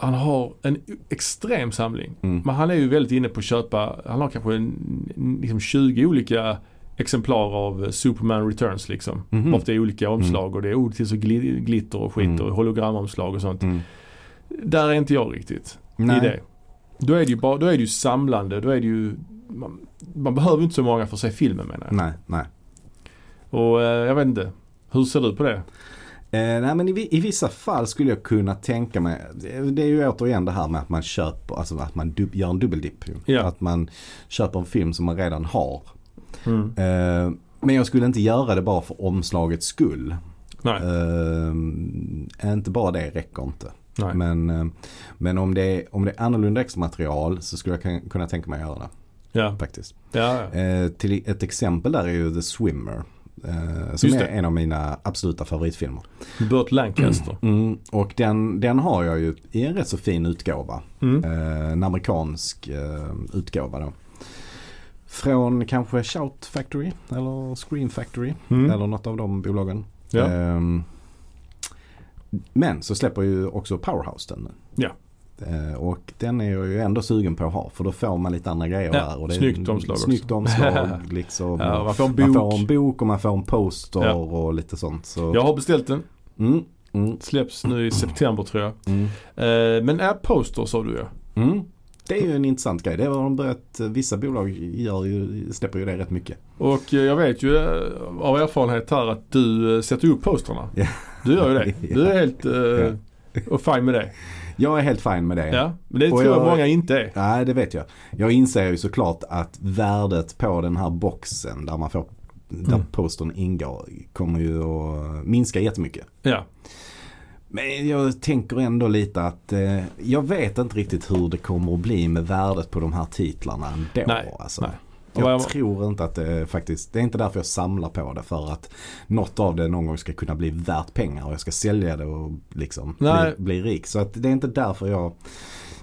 Speaker 1: han har en extrem samling.
Speaker 2: Mm.
Speaker 1: Men han är ju väldigt inne på att köpa, han har kanske en, liksom 20 olika exemplar av Superman Returns liksom.
Speaker 2: Mhm.
Speaker 1: Ofta i olika omslag och det är ord till så gli- glitter och skit
Speaker 2: Mm.
Speaker 1: och hologramomslag och sånt.
Speaker 2: Mm.
Speaker 1: Där är inte jag riktigt i
Speaker 2: Nej.
Speaker 1: det. Då är det ju bara, då är det ju samlande, då är det ju man, man behöver inte så många för att se filmen menar jag.
Speaker 2: Nej, nej.
Speaker 1: Och eh, jag vet inte, hur ser du på det?
Speaker 2: Eh, nej men i, i vissa fall skulle jag kunna tänka mig, det, är ju återigen det här med att man köper, alltså att man dub, gör en dubbeldipp.
Speaker 1: Ja.
Speaker 2: Att man köper en film som man redan har.
Speaker 1: Mm.
Speaker 2: Eh, men jag skulle inte göra det bara för omslagets skull.
Speaker 1: Nej,
Speaker 2: Eh, inte bara det räcker inte.
Speaker 1: Nej.
Speaker 2: Men, eh, men om, det är, om det är annorlunda extra material så skulle jag kunna tänka mig att göra det
Speaker 1: Ja,
Speaker 2: faktiskt.
Speaker 1: ja, ja.
Speaker 2: Eh, till ett exempel där är ju The Swimmer. Eh, som är en av mina absoluta favoritfilmer.
Speaker 1: Burt Lancaster.
Speaker 2: Mm, och den, den har jag ju i en rätt så fin utgåva.
Speaker 1: Mm.
Speaker 2: Eh, en amerikansk eh, utgåva då. Från kanske Shout Factory eller Screen Factory
Speaker 1: Mm.
Speaker 2: eller något av de bolagen.
Speaker 1: Ja.
Speaker 2: Men så släpper ju också Powerhouse den nu.
Speaker 1: Ja.
Speaker 2: Eh, och den är jag ju ändå sugen på att ha för då får man lite andra grejer
Speaker 1: Ja,
Speaker 2: där. Och det
Speaker 1: snyggt omslag också.
Speaker 2: Snyggt omslag liksom.
Speaker 1: Ja, man får en
Speaker 2: Man
Speaker 1: bok.
Speaker 2: får en bok och man får en poster
Speaker 1: Ja.
Speaker 2: och lite sånt. Så.
Speaker 1: Jag har beställt den.
Speaker 2: Mm, mm,
Speaker 1: Släpps nu i september tror jag.
Speaker 2: mm,
Speaker 1: Eh, men är poster sa du ja.
Speaker 2: mm. Det är ju en intressant grej. Det har de börjat, vissa bolag gör ju, släpper ju det rätt mycket.
Speaker 1: Och eh, jag vet ju eh, av erfarenhet här att du sätter upp posterna.
Speaker 2: Ja.
Speaker 1: Du gör ju det. Du är helt eh, och fine med det.
Speaker 2: Jag är helt fin med det.
Speaker 1: Ja, men det
Speaker 2: Och
Speaker 1: tror jag
Speaker 2: jag-
Speaker 1: många inte är.
Speaker 2: Nej, det vet jag. Jag inser ju såklart att värdet på den här boxen där man får där
Speaker 1: Mm.
Speaker 2: postern ingår kommer ju att minska jättemycket.
Speaker 1: Ja,
Speaker 2: Men jag tänker ändå lite att eh, jag vet inte riktigt hur det kommer att bli med värdet på de här titlarna ändå.
Speaker 1: Nej,
Speaker 2: alltså.
Speaker 1: nej.
Speaker 2: Jag
Speaker 1: jag-
Speaker 2: tror inte att det faktiskt, det är inte därför jag samlar på det för att något av det någon gång ska kunna bli värt pengar och jag ska sälja det och liksom bli, bli rik. Så att det är inte därför jag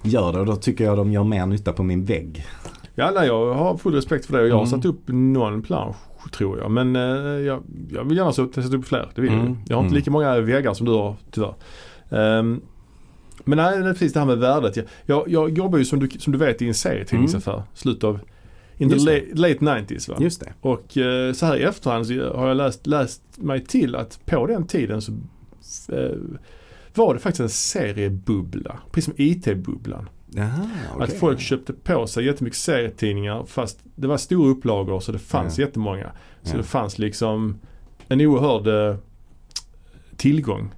Speaker 2: gör det och då tycker jag de gör mer nytta på min vägg.
Speaker 1: ja nej, jag har full respekt för det och jag har
Speaker 2: Mm.
Speaker 1: satt upp någon plansch tror jag. Men eh, jag, jag vill gärna sätta upp fler. Det vill jag.
Speaker 2: Mm,
Speaker 1: Jag har inte
Speaker 2: mm.
Speaker 1: lika många väggar som du har tyvärr. Ehm, men nej, precis det här med värdet. Jag, jag, jag jobbar ju som du, som du vet i en serietidningsaffär. Slutet av in the late, late 90s va?
Speaker 2: Just det.
Speaker 1: Och eh, så här i efterhand så har jag läst, läst mig till att på den tiden så eh, var det faktiskt en seriebubbla. Precis som IT-bubblan.
Speaker 2: Okej.
Speaker 1: Att folk köpte på sig jättemycket serietidningar fast det var stora upplagor så det fanns
Speaker 2: Ja.
Speaker 1: jättemånga. Så
Speaker 2: Ja.
Speaker 1: det fanns liksom en oerhörd eh, tillgång.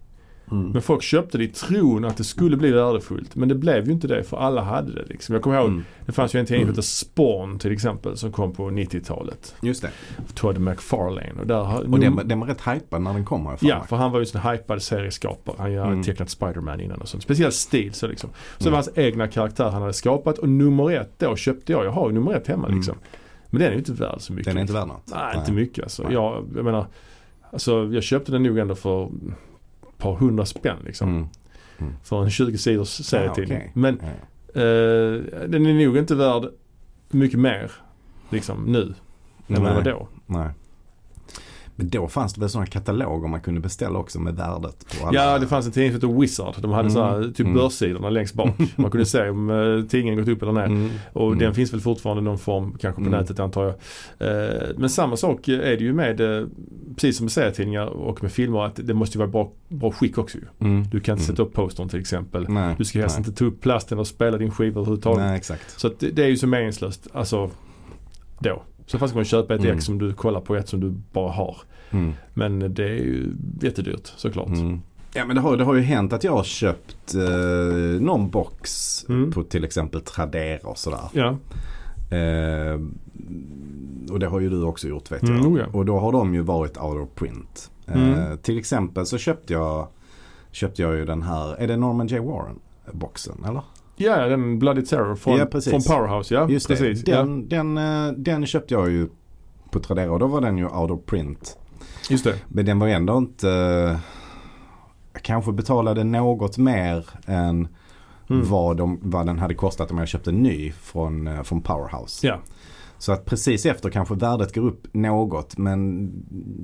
Speaker 2: Mm.
Speaker 1: Men folk köpte det i tron att det skulle bli värdefullt. Men det blev ju inte det för alla hade det liksom. Jag kommer ihåg,
Speaker 2: Mm.
Speaker 1: det fanns ju en tidning som
Speaker 2: Mm.
Speaker 1: hette Spawn till exempel som kom på 90-talet.
Speaker 2: Just det.
Speaker 1: Todd McFarlane. Och, där,
Speaker 2: Och den, var- den var rätt hypad när den kom för
Speaker 1: Ja, för han var ju en hypad serieskapare. Han hade
Speaker 2: Mm.
Speaker 1: tecknat Spider-Man innan och sånt. Speciell stil så liksom. Så det
Speaker 2: Mm.
Speaker 1: var hans egna karaktär han hade skapat och nummer ett då köpte jag. Jag har ju nummer ett hemma
Speaker 2: Mm.
Speaker 1: liksom. Men den är ju inte värd så mycket.
Speaker 2: Den är inte
Speaker 1: liksom.
Speaker 2: värd något.
Speaker 1: Nej, inte mycket alltså.
Speaker 2: Nej.
Speaker 1: Jag, jag menar, alltså jag köpte den nog ändå för par hundra spänn liksom.
Speaker 2: Mm.
Speaker 1: För en 20 sidors serietidning.
Speaker 2: okej.
Speaker 1: Men
Speaker 2: Ja.
Speaker 1: eh, den är nog inte värd mycket mer liksom nu än vad den var då.
Speaker 2: Nej. Men då fanns det väl sådana kataloger man kunde beställa också med värdet på alla.
Speaker 1: Ja, det fanns en tidning som hette Wizard. De hade
Speaker 2: Mm.
Speaker 1: så här, typ
Speaker 2: Mm.
Speaker 1: börssidorna längst bak. Man kunde se om uh, tidningen gått upp eller ner.
Speaker 2: Mm.
Speaker 1: Och
Speaker 2: Mm.
Speaker 1: den finns väl fortfarande i någon form, kanske på
Speaker 2: Mm.
Speaker 1: nätet antar jag. Eh, men samma sak är det ju med, eh, precis som med serietidningar och med filmer, att det måste ju vara bra, bra skick också ju.
Speaker 2: Mm.
Speaker 1: Du kan inte
Speaker 2: Mm.
Speaker 1: sätta upp postern till exempel.
Speaker 2: Nej.
Speaker 1: Du ska helst
Speaker 2: Nej.
Speaker 1: inte ta upp plasten och spela din skiva överhuvudtaget.
Speaker 2: Nej, exakt.
Speaker 1: Så att det, är ju så meningslöst, alltså då. Så fast kan man köpa ett
Speaker 2: Mm.
Speaker 1: ex som du kollar på ett som du bara har.
Speaker 2: Mm.
Speaker 1: Men det är ju jättedyrt såklart.
Speaker 2: Mm. Ja men det har, det har ju hänt att jag har köpt eh, någon box
Speaker 1: Mm.
Speaker 2: på till exempel Tradera och sådär.
Speaker 1: Ja,
Speaker 2: Eh, och det har ju du också gjort vet
Speaker 1: Mm,
Speaker 2: jag.
Speaker 1: oh ja.
Speaker 2: Och då har de ju varit out of print. Eh,
Speaker 1: Mm.
Speaker 2: Till exempel så köpte jag, köpte jag ju den här, är det Norman J. Warren boxen eller?
Speaker 1: ja den Bloody Terror från,
Speaker 2: Ja, precis.
Speaker 1: från Powerhouse. Ja,
Speaker 2: Just
Speaker 1: precis.
Speaker 2: det,
Speaker 1: Ja,
Speaker 2: den, den, eh, den köpte jag ju på Tradera och då var den ju out of print.
Speaker 1: Just det.
Speaker 2: Men den var ändå inte, jag kanske betalade något mer än
Speaker 1: Mm.
Speaker 2: vad, de, vad den hade kostat om jag köpte en ny från, eh, från Powerhouse.
Speaker 1: Ja.
Speaker 2: Så att precis efter kanske värdet går upp något men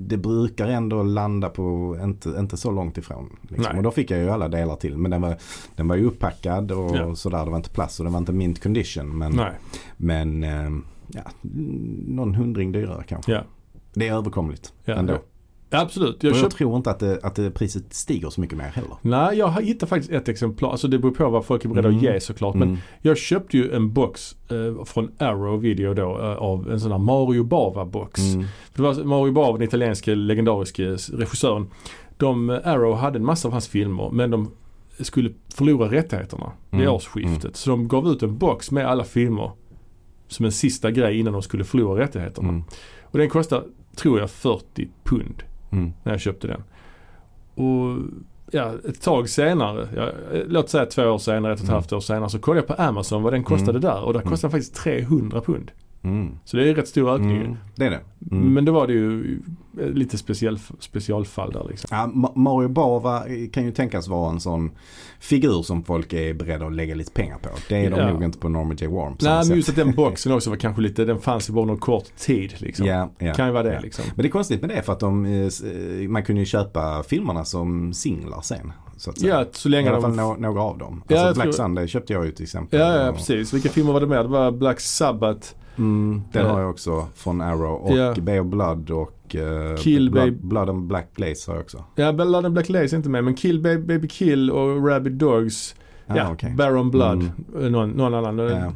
Speaker 2: det brukar ändå landa på inte, inte så långt ifrån. Liksom. Och då fick jag ju alla delar till. Men den var, den var ju uppackad och
Speaker 1: Ja.
Speaker 2: sådär. Det var inte plast och det var inte mint condition. Men,
Speaker 1: Nej.
Speaker 2: men eh, ja, någon hundring dyrare kanske.
Speaker 1: Ja.
Speaker 2: Det är överkomligt
Speaker 1: Ja,
Speaker 2: ändå.
Speaker 1: ja. Absolut. Jag
Speaker 2: och jag
Speaker 1: köpt...
Speaker 2: tror inte att, det, att det, priset stiger så mycket mer heller.
Speaker 1: Nej, jag hittat faktiskt ett exemplar. Alltså det beror på vad folk är beredda
Speaker 2: Mm.
Speaker 1: att ge såklart. Men
Speaker 2: Mm.
Speaker 1: jag köpte ju en box eh, från Arrow Video då eh, av en sån här Mario Bava box.
Speaker 2: Mm.
Speaker 1: Det var Mario Bava, den italienske legendariske regissören. De, eh, Arrow hade en massa av hans filmer men de skulle förlora rättigheterna vid
Speaker 2: Mm.
Speaker 1: årsskiftet. Så de gav ut en box med alla filmer som en sista grej innan de skulle förlora rättigheterna.
Speaker 2: Mm.
Speaker 1: Och den kostar, tror jag, 40 pund
Speaker 2: Mm.
Speaker 1: när jag köpte den. Och ja, ett tag senare, ja, låt säga två år senare, ett och ett
Speaker 2: Mm.
Speaker 1: halvt år senare så kollade jag på Amazon vad den kostade
Speaker 2: Mm.
Speaker 1: där och där
Speaker 2: Mm.
Speaker 1: kostade den faktiskt 300 pund.
Speaker 2: Mm.
Speaker 1: Så det är rätt stor ökning.
Speaker 2: Mm. Det är det. Mm.
Speaker 1: Men det var det ju eh, lite speciell, specialfall där liksom.
Speaker 2: Ja, Ma- Mario Bava kan ju tänkas vara en sån figur som folk är beredda att lägga lite pengar på. Det är de
Speaker 1: Ja.
Speaker 2: nog inte på Norman J. Samma
Speaker 1: Nej men just att den boxen också var kanske lite, den fanns ju bara någon kort tid liksom.
Speaker 2: Ja, ja,
Speaker 1: Kan ju vara det liksom.
Speaker 2: Men det är konstigt med det för att de, eh, eh, man kunde ju köpa filmerna som singlar sen. Så.
Speaker 1: Ja, så
Speaker 2: I
Speaker 1: länge
Speaker 2: alla fall
Speaker 1: de...
Speaker 2: nå- några av dem. Alltså Black
Speaker 1: tror-
Speaker 2: Sunday köpte jag ju till exempel.
Speaker 1: Ja, ja precis. Vilka filmer var det med? Det var Black Sabbath,
Speaker 2: Mm, den
Speaker 1: Ja.
Speaker 2: har jag också från Arrow och
Speaker 1: Ja.
Speaker 2: Bay of Blood och eh,
Speaker 1: Kill
Speaker 2: Blood,
Speaker 1: Babe-
Speaker 2: Blood and Black Lace har jag också.
Speaker 1: ja Blood and Black Lace är inte med men Kill Baby, Baby Kill och Rabid Dogs.
Speaker 2: Ah,
Speaker 1: ja,
Speaker 2: okej.
Speaker 1: Baron Blood.
Speaker 2: Mm.
Speaker 1: Någon, någon annan.
Speaker 2: Ja.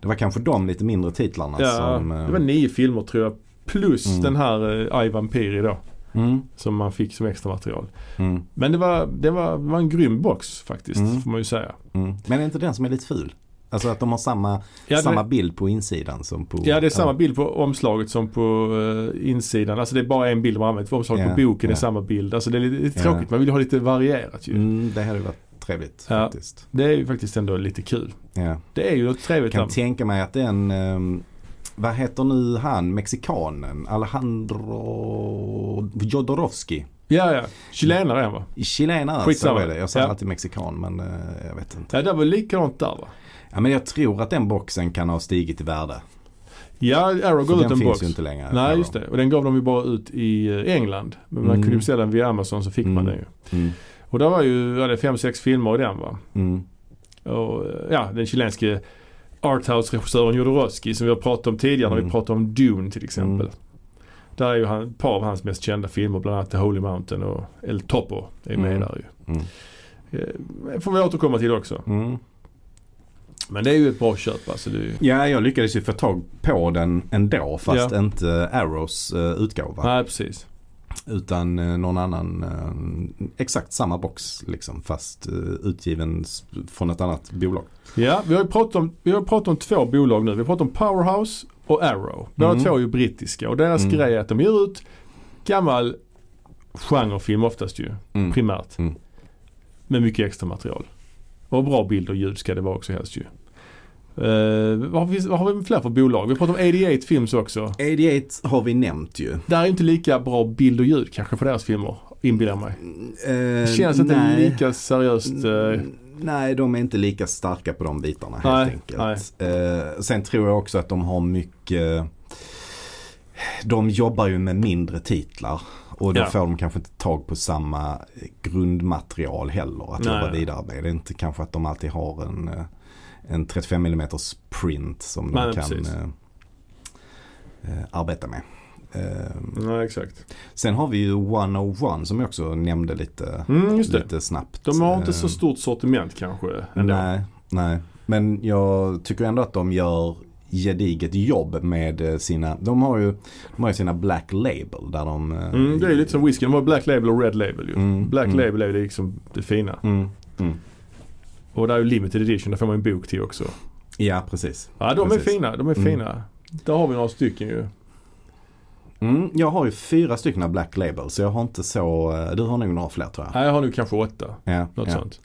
Speaker 2: Det var kanske de lite mindre titlarna
Speaker 1: Ja,
Speaker 2: som... eh,
Speaker 1: det var nio filmer tror jag. Plus
Speaker 2: Mm.
Speaker 1: den här uh, I Vampiri då.
Speaker 2: mm,
Speaker 1: Som man fick som extra material.
Speaker 2: mm,
Speaker 1: Men det var, det var, det var en grym box faktiskt
Speaker 2: Mm.
Speaker 1: får man ju säga.
Speaker 2: mm. Men är inte den som är lite ful? Alltså att de har samma,
Speaker 1: Ja,
Speaker 2: samma
Speaker 1: det,
Speaker 2: bild på insidan som på...
Speaker 1: ja det är samma bild på omslaget som på eh, insidan. Alltså det är bara en bild man använt. Omslaget
Speaker 2: Ja,
Speaker 1: på boken är
Speaker 2: ja.
Speaker 1: samma bild. Alltså det är lite, tråkigt. Man vill ju ha lite varierat ju.
Speaker 2: Mm, det hade varit trevligt
Speaker 1: Ja.
Speaker 2: faktiskt.
Speaker 1: Det är ju faktiskt ändå lite kul.
Speaker 2: Ja.
Speaker 1: Det är ju något trevligt.
Speaker 2: Kan
Speaker 1: där.
Speaker 2: tänka mig att den, ehm, vad heter nu han, mexikanen, Alejandro Jodorowsky.
Speaker 1: Ja, ja. Chilenare är han va?
Speaker 2: Chilenare,
Speaker 1: Skitsamma.
Speaker 2: så är det. Jag säger
Speaker 1: Ja.
Speaker 2: alltid mexikan men eh, jag vet inte.
Speaker 1: Ja, det var likadant där va?
Speaker 2: Ja, men jag tror att den boxen kan ha stigit i värde.
Speaker 1: Ja, Arrow gav ut
Speaker 2: den
Speaker 1: en
Speaker 2: finns
Speaker 1: box.
Speaker 2: ju inte längre.
Speaker 1: Nej,
Speaker 2: Arrow.
Speaker 1: just det. Och den gav de ju bara ut i eh, England. Men man
Speaker 2: Mm.
Speaker 1: kunde ju beställa den via Amazon så fick man
Speaker 2: Mm.
Speaker 1: den ju.
Speaker 2: Mm.
Speaker 1: Och där var ju, ja det fem, sex filmer i den va.
Speaker 2: Mm.
Speaker 1: Och eh, ja, den chilenske arthouse-regissören Jodorowsky som vi har pratat om tidigare när vi
Speaker 2: Mm.
Speaker 1: pratade om Dune till exempel.
Speaker 2: Mm.
Speaker 1: Där är ju han, ett par av hans mest kända filmer, bland annat The Holy Mountain och El Topo är med där ju. Eh, får vi återkomma till också. Men det är ju ett bra köp alltså. Ju...
Speaker 2: Ja, jag lyckades ju få tag på den ändå fast
Speaker 1: Ja.
Speaker 2: inte Arrows uh, utgåva.
Speaker 1: Nej, precis.
Speaker 2: Utan eh, någon annan, eh, exakt samma box liksom fast eh, utgiven från ett annat bolag.
Speaker 1: Ja, vi har ju pratat om, vi har pratat om två bolag nu. Vi har pratat om Powerhouse och Arrow. Båda
Speaker 2: Mm.
Speaker 1: två är ju brittiska och deras
Speaker 2: Mm.
Speaker 1: grej är att de ger ut gammal genrefilm oftast ju,
Speaker 2: Mm.
Speaker 1: primärt.
Speaker 2: Mm.
Speaker 1: Med mycket extra material. Och bra bild och ljud ska det vara också helst ju. Uh, vad, har vi, vad har vi fler för bolag? Vi pratar om 88 Films också.
Speaker 2: 88 har vi nämnt ju.
Speaker 1: Där är inte lika bra bild och ljud kanske på deras filmer, inbillar jag mig.
Speaker 2: Eh,
Speaker 1: Det känns inte
Speaker 2: nej.
Speaker 1: lika seriöst.
Speaker 2: Mm, Nej, de är inte lika starka på de bitarna helt
Speaker 1: Nej,
Speaker 2: enkelt. Eh, sen tror jag också att de har mycket de jobbar ju med mindre titlar. Och då
Speaker 1: Ja.
Speaker 2: får de kanske inte tag på samma grundmaterial heller att
Speaker 1: Nej.
Speaker 2: jobba vidare med. Det är inte kanske att de alltid har en, en 35 mm print som de
Speaker 1: Nej,
Speaker 2: kan
Speaker 1: precis.
Speaker 2: eh, eh, arbeta med. Eh,
Speaker 1: Nej, exakt.
Speaker 2: sen har vi ju 101 som jag också nämnde lite,
Speaker 1: Mm,
Speaker 2: lite snabbt.
Speaker 1: De har inte så stort sortiment kanske ändå.
Speaker 2: Nej, nej. Men jag tycker ändå att de gör gediget jobb med eh, sina, de har ju, de har ju sina Black Label där de... eh,
Speaker 1: Mm, det är lite som whisky. De har Black Label och Red Label ju.
Speaker 2: Mm,
Speaker 1: Black
Speaker 2: mm.
Speaker 1: Label är liksom det fina.
Speaker 2: Mm, mm.
Speaker 1: Och där är ju limited edition, där får man en bok till också.
Speaker 2: Ja, precis.
Speaker 1: Ja, de
Speaker 2: Precis.
Speaker 1: är fina. De är
Speaker 2: Mm.
Speaker 1: fina. Där har vi några stycken ju.
Speaker 2: Mm, jag har ju fyra stycken Black Label så jag har inte så, eh, du har nog några fler tror jag.
Speaker 1: Nej, jag har nu kanske åtta.
Speaker 2: Ja,
Speaker 1: Något
Speaker 2: ja.
Speaker 1: sånt.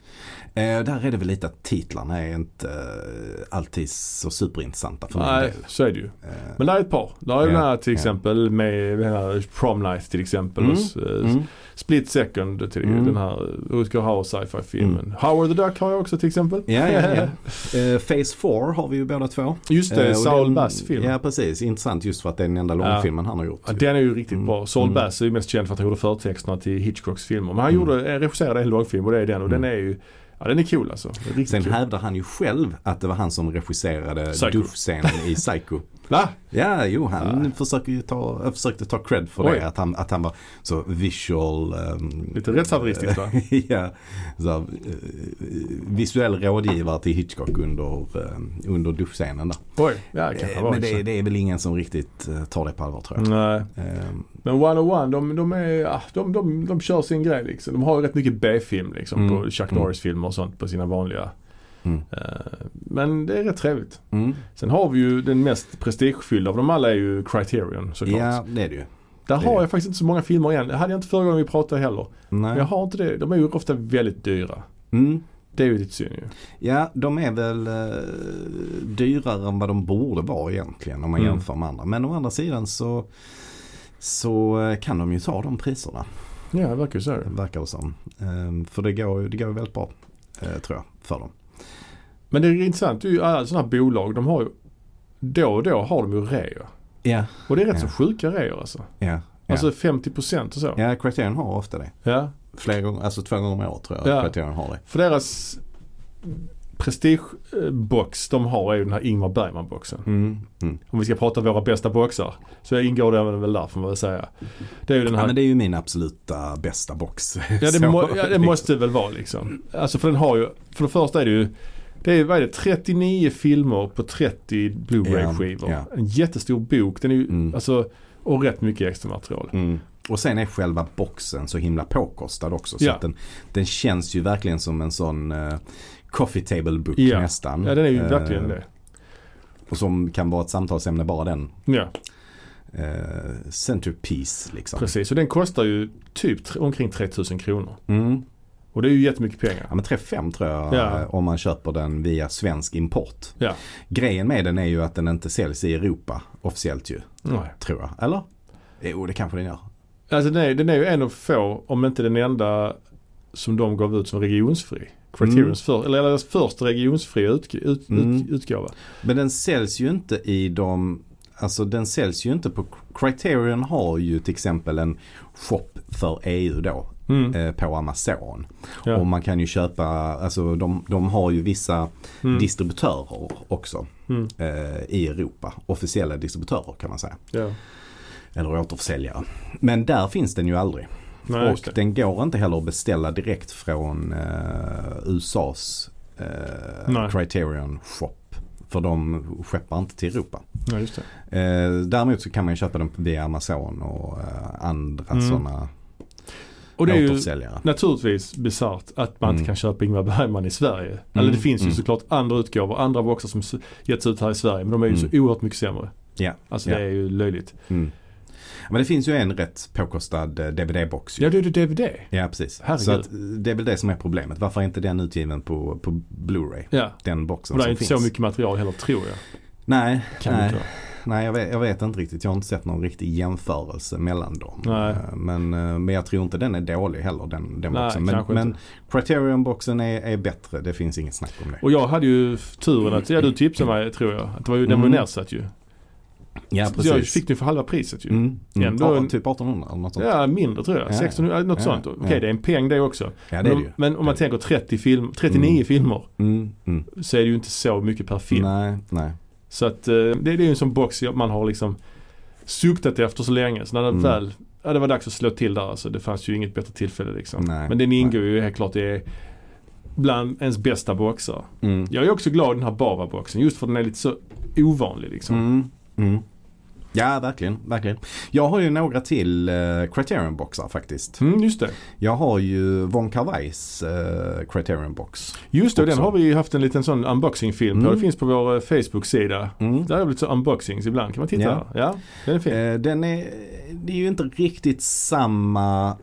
Speaker 2: Eh, där är det väl lite att titlarna är inte eh, alltid så superintressanta för min
Speaker 1: Nej,
Speaker 2: del.
Speaker 1: så är det ju.
Speaker 2: Eh,
Speaker 1: Men där är ett par. Där är
Speaker 2: Ja,
Speaker 1: den här till exempel med den här Prom Night till exempel.
Speaker 2: Mm,
Speaker 1: hos, eh,
Speaker 2: mm,
Speaker 1: Split Second till
Speaker 2: Mm.
Speaker 1: den här Rutger Hauer sci-fi filmen. Howard the Duck har jag också till exempel.
Speaker 2: Ja, ja, ja. Eh, Phase 4 har vi ju båda två.
Speaker 1: Just det,
Speaker 2: Eh,
Speaker 1: Saul Bass film.
Speaker 2: Ja, precis. Intressant just för att det är den enda långfilmen han har gjort.
Speaker 1: Ja, den är ju riktigt
Speaker 2: Mm.
Speaker 1: bra. Saul
Speaker 2: Mm.
Speaker 1: Bass är ju mest känd för att han gjorde förtexterna till Hitchcocks filmer. Men han
Speaker 2: Mm.
Speaker 1: gjorde, eh, regisserade en långfilm och det är den. Och
Speaker 2: Mm.
Speaker 1: den är ju, ja den är cool alltså. Riktigt
Speaker 2: Sen
Speaker 1: cool.
Speaker 2: hävdar han ju själv att det var han som regisserade duschscenen i Psycho.
Speaker 1: Va?
Speaker 2: Ja, jo han
Speaker 1: Ja.
Speaker 2: försöker ju ta, försökte ta cred för
Speaker 1: Oj.
Speaker 2: det. Att han, att han var så visual. ehm,
Speaker 1: Lite rättshaveristiskt va?
Speaker 2: ja, så, eh, visuell rådgivare till Hitchcock under, eh, under duschscenen där.
Speaker 1: Oj, ja det kan
Speaker 2: Eh, Men det, det är väl ingen som riktigt eh, tar det på allvar tror jag.
Speaker 1: Nej.
Speaker 2: Eh,
Speaker 1: Men 101 de, de, är, ja, de, de, de kör sin grej liksom. De har rätt mycket B-film liksom
Speaker 2: Mm.
Speaker 1: på Chuck
Speaker 2: Mm.
Speaker 1: Norris-filmer och sånt på sina vanliga.
Speaker 2: Mm.
Speaker 1: Eh, men det är rätt trevligt.
Speaker 2: mm.
Speaker 1: Sen har vi ju den mest prestigefyllda av dem alla är ju Criterion såklart.
Speaker 2: Ja, det är det ju.
Speaker 1: Där
Speaker 2: det
Speaker 1: har jag faktiskt inte så många filmer igen. Det hade jag inte förra gången vi pratade heller. Men
Speaker 2: Nej.
Speaker 1: jag har inte det. De är ju ofta väldigt dyra.
Speaker 2: Mm.
Speaker 1: Det är ju lite synd ju.
Speaker 2: Ja, de är väl eh, dyrare än vad de borde vara egentligen om man
Speaker 1: Mm.
Speaker 2: jämför med andra. Men å andra sidan så, så eh, kan de ju ta de priserna,
Speaker 1: Ja, det verkar ju så.
Speaker 2: verkar det som. Eh, för det går ju det går väldigt bra, eh, tror jag, för dem.
Speaker 1: Men det är intressant. Det är ju alla sådana här bolag. De har ju då och då har de ju reor.
Speaker 2: Ja,
Speaker 1: Och det är rätt så sjuka reor alltså.
Speaker 2: ja.
Speaker 1: Alltså 50% och så.
Speaker 2: Ja, Criterion har ofta det.
Speaker 1: Ja.
Speaker 2: Flera gånger, alltså två gånger om året tror jag
Speaker 1: Ja.
Speaker 2: Criterion har det.
Speaker 1: För deras prestigebox de har är ju den här Ingmar Bergman-boxen.
Speaker 2: Mm. Mm.
Speaker 1: Om vi ska prata våra bästa boxar. Så ingår den väl där får man väl säga. Det är ju den
Speaker 2: Ja,
Speaker 1: här.
Speaker 2: men det är ju min absoluta bästa box.
Speaker 1: Ja det, må, ja, det måste väl vara liksom. Alltså för den har ju, för det första är det ju det är, vad är det, 39 filmer på 30 Blu-ray-skivor.
Speaker 2: Ja,
Speaker 1: En jättestor bok. Den är ju,
Speaker 2: Mm.
Speaker 1: alltså, och rätt mycket extra material.
Speaker 2: Mm. Och sen är själva boxen så himla påkostad också. Så
Speaker 1: Ja.
Speaker 2: att den, den känns ju verkligen som en sån eh, coffee table book
Speaker 1: Ja.
Speaker 2: nästan.
Speaker 1: Ja den är ju
Speaker 2: Eh,
Speaker 1: verkligen det.
Speaker 2: Och som kan vara ett samtalsämne bara den.
Speaker 1: Ja
Speaker 2: Eh, centerpiece liksom.
Speaker 1: precis. Och den kostar ju typ omkring 3000 kronor.
Speaker 2: Mm.
Speaker 1: Och det är ju jättemycket pengar.
Speaker 2: Ja men 3-5 tror jag
Speaker 1: Ja.
Speaker 2: om man köper den via svensk import.
Speaker 1: Ja.
Speaker 2: Grejen med den är ju att den inte säljs i Europa officiellt ju.
Speaker 1: Nej.
Speaker 2: Tror jag. Eller? Jo det kanske den gör.
Speaker 1: Alltså den är, den är ju en av få, om inte den enda som de gav ut som regionsfri. Criterions för, eller deras första regionsfria ut, ut,
Speaker 2: Mm.
Speaker 1: ut, utgåva.
Speaker 2: Men den säljs ju inte i de Alltså den säljs ju inte på Criterion har ju till exempel en shop för EU då
Speaker 1: Mm.
Speaker 2: eh, på Amazon.
Speaker 1: Ja.
Speaker 2: Och man kan ju köpa, alltså de, de har ju vissa
Speaker 1: Mm.
Speaker 2: distributörer också
Speaker 1: Mm.
Speaker 2: eh, i Europa. Officiella distributörer kan man säga.
Speaker 1: Ja.
Speaker 2: Eller återförsäljare. Men där finns den ju aldrig.
Speaker 1: Nej,
Speaker 2: och den går inte heller att beställa direkt från eh, USAs eh. Criterion shop. För de skeppar inte till Europa.
Speaker 1: Ja, just det.
Speaker 2: Eh, däremot så kan man ju köpa den via Amazon och eh, andra
Speaker 1: Mm.
Speaker 2: sådana
Speaker 1: Och det är ju naturligtvis bisarrt att man inte
Speaker 2: Mm.
Speaker 1: kan köpa Ingmar Bergman i Sverige. Eller det finns ju
Speaker 2: mm.
Speaker 1: såklart andra utgåvor, andra boxar som getts ut här i Sverige. Men de är ju
Speaker 2: Mm.
Speaker 1: så oerhört mycket sämre.
Speaker 2: Ja,
Speaker 1: Alltså
Speaker 2: Ja.
Speaker 1: det är ju löjligt.
Speaker 2: mm. Men det finns ju en rätt påkostad eh, DVD-box.
Speaker 1: Ja, det är DVD.
Speaker 2: Ja, precis.
Speaker 1: Herregud.
Speaker 2: Så att, eh, det är väl det som är problemet. Varför är inte den utgiven på, på Blu-ray?
Speaker 1: Ja.
Speaker 2: Den boxen
Speaker 1: Och det är
Speaker 2: som
Speaker 1: inte
Speaker 2: finns.
Speaker 1: så mycket material heller tror jag.
Speaker 2: Nej,
Speaker 1: Kan
Speaker 2: nej. Nej jag vet, jag vet inte riktigt. Jag har inte sett någon riktig jämförelse mellan dem. Eh, Men, men jag tror inte den är dålig heller den, den
Speaker 1: Nej,
Speaker 2: boxen. Men, men. Criterion-boxen är, är bättre. Det finns inget snack om det.
Speaker 1: Och jag hade ju turen att, ja du tipsade mig tror jag. Att det var ju, den var
Speaker 2: Mm.
Speaker 1: nedsatt ju.
Speaker 2: Ja,
Speaker 1: Så jag fick den för halva priset ju.
Speaker 2: Mm. Mm.
Speaker 1: Ändå
Speaker 2: Ja,
Speaker 1: en-
Speaker 2: typ 1800 eller något sånt.
Speaker 1: Ja, mindre tror jag.
Speaker 2: Ja,
Speaker 1: 1600, något
Speaker 2: ja,
Speaker 1: sånt. Okej,
Speaker 2: ja.
Speaker 1: det är en peng det också.
Speaker 2: Ja, det är
Speaker 1: men,
Speaker 2: det
Speaker 1: om-
Speaker 2: ju.
Speaker 1: men om man
Speaker 2: Det-
Speaker 1: tänker 30 film, 39
Speaker 2: Mm.
Speaker 1: filmer
Speaker 2: Mm. Mm.
Speaker 1: så är det ju inte så mycket per film.
Speaker 2: Nej, nej.
Speaker 1: Så att eh, det, är ju en sån box man har liksom suktat efter så länge. Så när det
Speaker 2: Mm.
Speaker 1: väl, ja det var dags att slå till där alltså. Det fanns ju inget bättre tillfälle liksom.
Speaker 2: Nej,
Speaker 1: Men den ingår ju helt klart i bland ens bästa boxar.
Speaker 2: Mm.
Speaker 1: Jag är också glad i den här Bava-boxen just för den är lite så ovanlig liksom.
Speaker 2: Mm. Mm. Ja, verkligen, verkligen. Jag har ju några till uh, Criterion-boxar faktiskt.
Speaker 1: Mm, just det.
Speaker 2: Jag har ju Von Kar-Wais uh, Criterion-box.
Speaker 1: Just det, och den
Speaker 2: Också.
Speaker 1: har vi ju haft en liten sån unboxing-film på.
Speaker 2: Mm.
Speaker 1: Det finns på vår eh, Facebook-sida.
Speaker 2: Mm.
Speaker 1: Där har vi lite så unboxings ibland. Kan man titta
Speaker 2: Ja.
Speaker 1: Ja, den är fin.
Speaker 2: Eh, den är, det är ju inte riktigt samma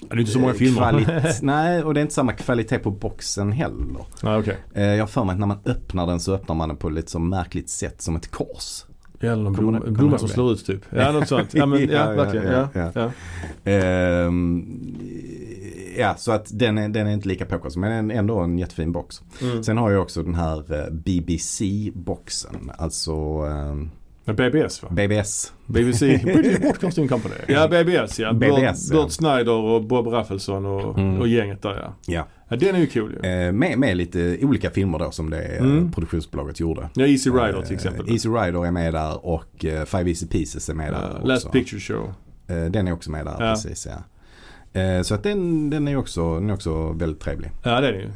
Speaker 1: det är inte så många
Speaker 2: eh,
Speaker 1: filmer.
Speaker 2: kvalit- Nej, och det är inte samma kvalitet på boxen heller.
Speaker 1: ja, okej.
Speaker 2: Eh, jag har för mig att när man öppnar den så öppnar man den på ett lite så märkligt sätt som ett kors.
Speaker 1: Eller någon blomma, som slår ut typ. Ja, något sånt. Ja, men, ja,
Speaker 2: Ja, ja,
Speaker 1: verkligen.
Speaker 2: ja,
Speaker 1: Ja,
Speaker 2: ja.
Speaker 1: ja.
Speaker 2: Ehm, ja, så att den är, den är inte lika påkostad men ändå en jättefin box.
Speaker 1: Mm.
Speaker 2: Sen har jag också den här eh, BBC-boxen. Alltså ehm,
Speaker 1: BBS va?
Speaker 2: BBS.
Speaker 1: BBC, British Broadcasting Company. Ja, BBS ja.
Speaker 2: BBS,
Speaker 1: Burt,
Speaker 2: ja.
Speaker 1: Burt Snyder och Bob Raffelsson och,
Speaker 2: Mm.
Speaker 1: och gänget där ja.
Speaker 2: Ja.
Speaker 1: Ja. Den är ju cool ju.
Speaker 2: Eh, med, med lite olika filmer då som det eh,
Speaker 1: Mm.
Speaker 2: produktionsbolaget gjorde.
Speaker 1: Ja, Easy Rider till
Speaker 2: Eh,
Speaker 1: exempel.
Speaker 2: Easy Rider är med där och Five Easy Pieces är med där
Speaker 1: Ja,
Speaker 2: också.
Speaker 1: Last Picture Show.
Speaker 2: Den är också med där,
Speaker 1: Ja.
Speaker 2: precis ja. Så att den, den, är också, den är också väldigt trevlig.
Speaker 1: Ja, det är det ju.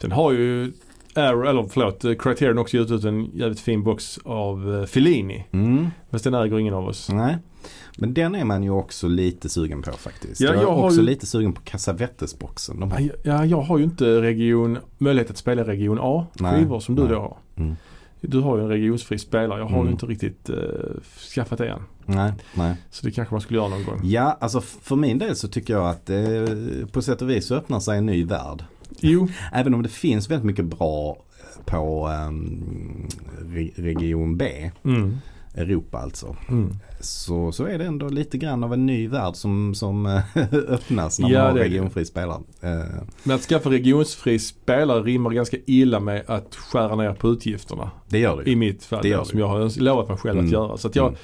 Speaker 1: Sen har ju Arrow, eller förlåt, Criterion också gett ut en jävligt fin box av Fellini.
Speaker 2: mm,
Speaker 1: Fast den äger ingen av oss.
Speaker 2: nej. Men den är man ju också lite sugen på faktiskt.
Speaker 1: Ja,
Speaker 2: jag är
Speaker 1: jag
Speaker 2: också
Speaker 1: ju-
Speaker 2: lite sugen på Cassavetes-boxen. Har,
Speaker 1: Ja, Ja, jag har ju inte region, möjlighet att spela region A skivor som du
Speaker 2: nej.
Speaker 1: då har.
Speaker 2: Mm.
Speaker 1: Du har ju en regionsfri spelare. Jag har
Speaker 2: Mm.
Speaker 1: ju inte riktigt uh, skaffat det än.
Speaker 2: Nej, nej.
Speaker 1: Så det kanske man skulle göra någon gång.
Speaker 2: Ja, alltså för min del så tycker jag att eh, på sätt och vis så öppnar sig en ny värld.
Speaker 1: Jo,
Speaker 2: Även om det finns väldigt mycket bra på re- region B,
Speaker 1: mm.
Speaker 2: Europa alltså.
Speaker 1: Mm.
Speaker 2: Så, så är det ändå lite grann av en ny värld som, som eh, öppnas när
Speaker 1: Ja,
Speaker 2: man har
Speaker 1: är det.
Speaker 2: regionfri spelare. Eh,
Speaker 1: Men att skaffa regionsfri spelare rimmar ganska illa med att skära ner på utgifterna.
Speaker 2: det gör det.
Speaker 1: I mitt fall
Speaker 2: Det gör det.
Speaker 1: som jag har lovat mig själv
Speaker 2: Mm.
Speaker 1: att göra. Så att jag,
Speaker 2: Mm.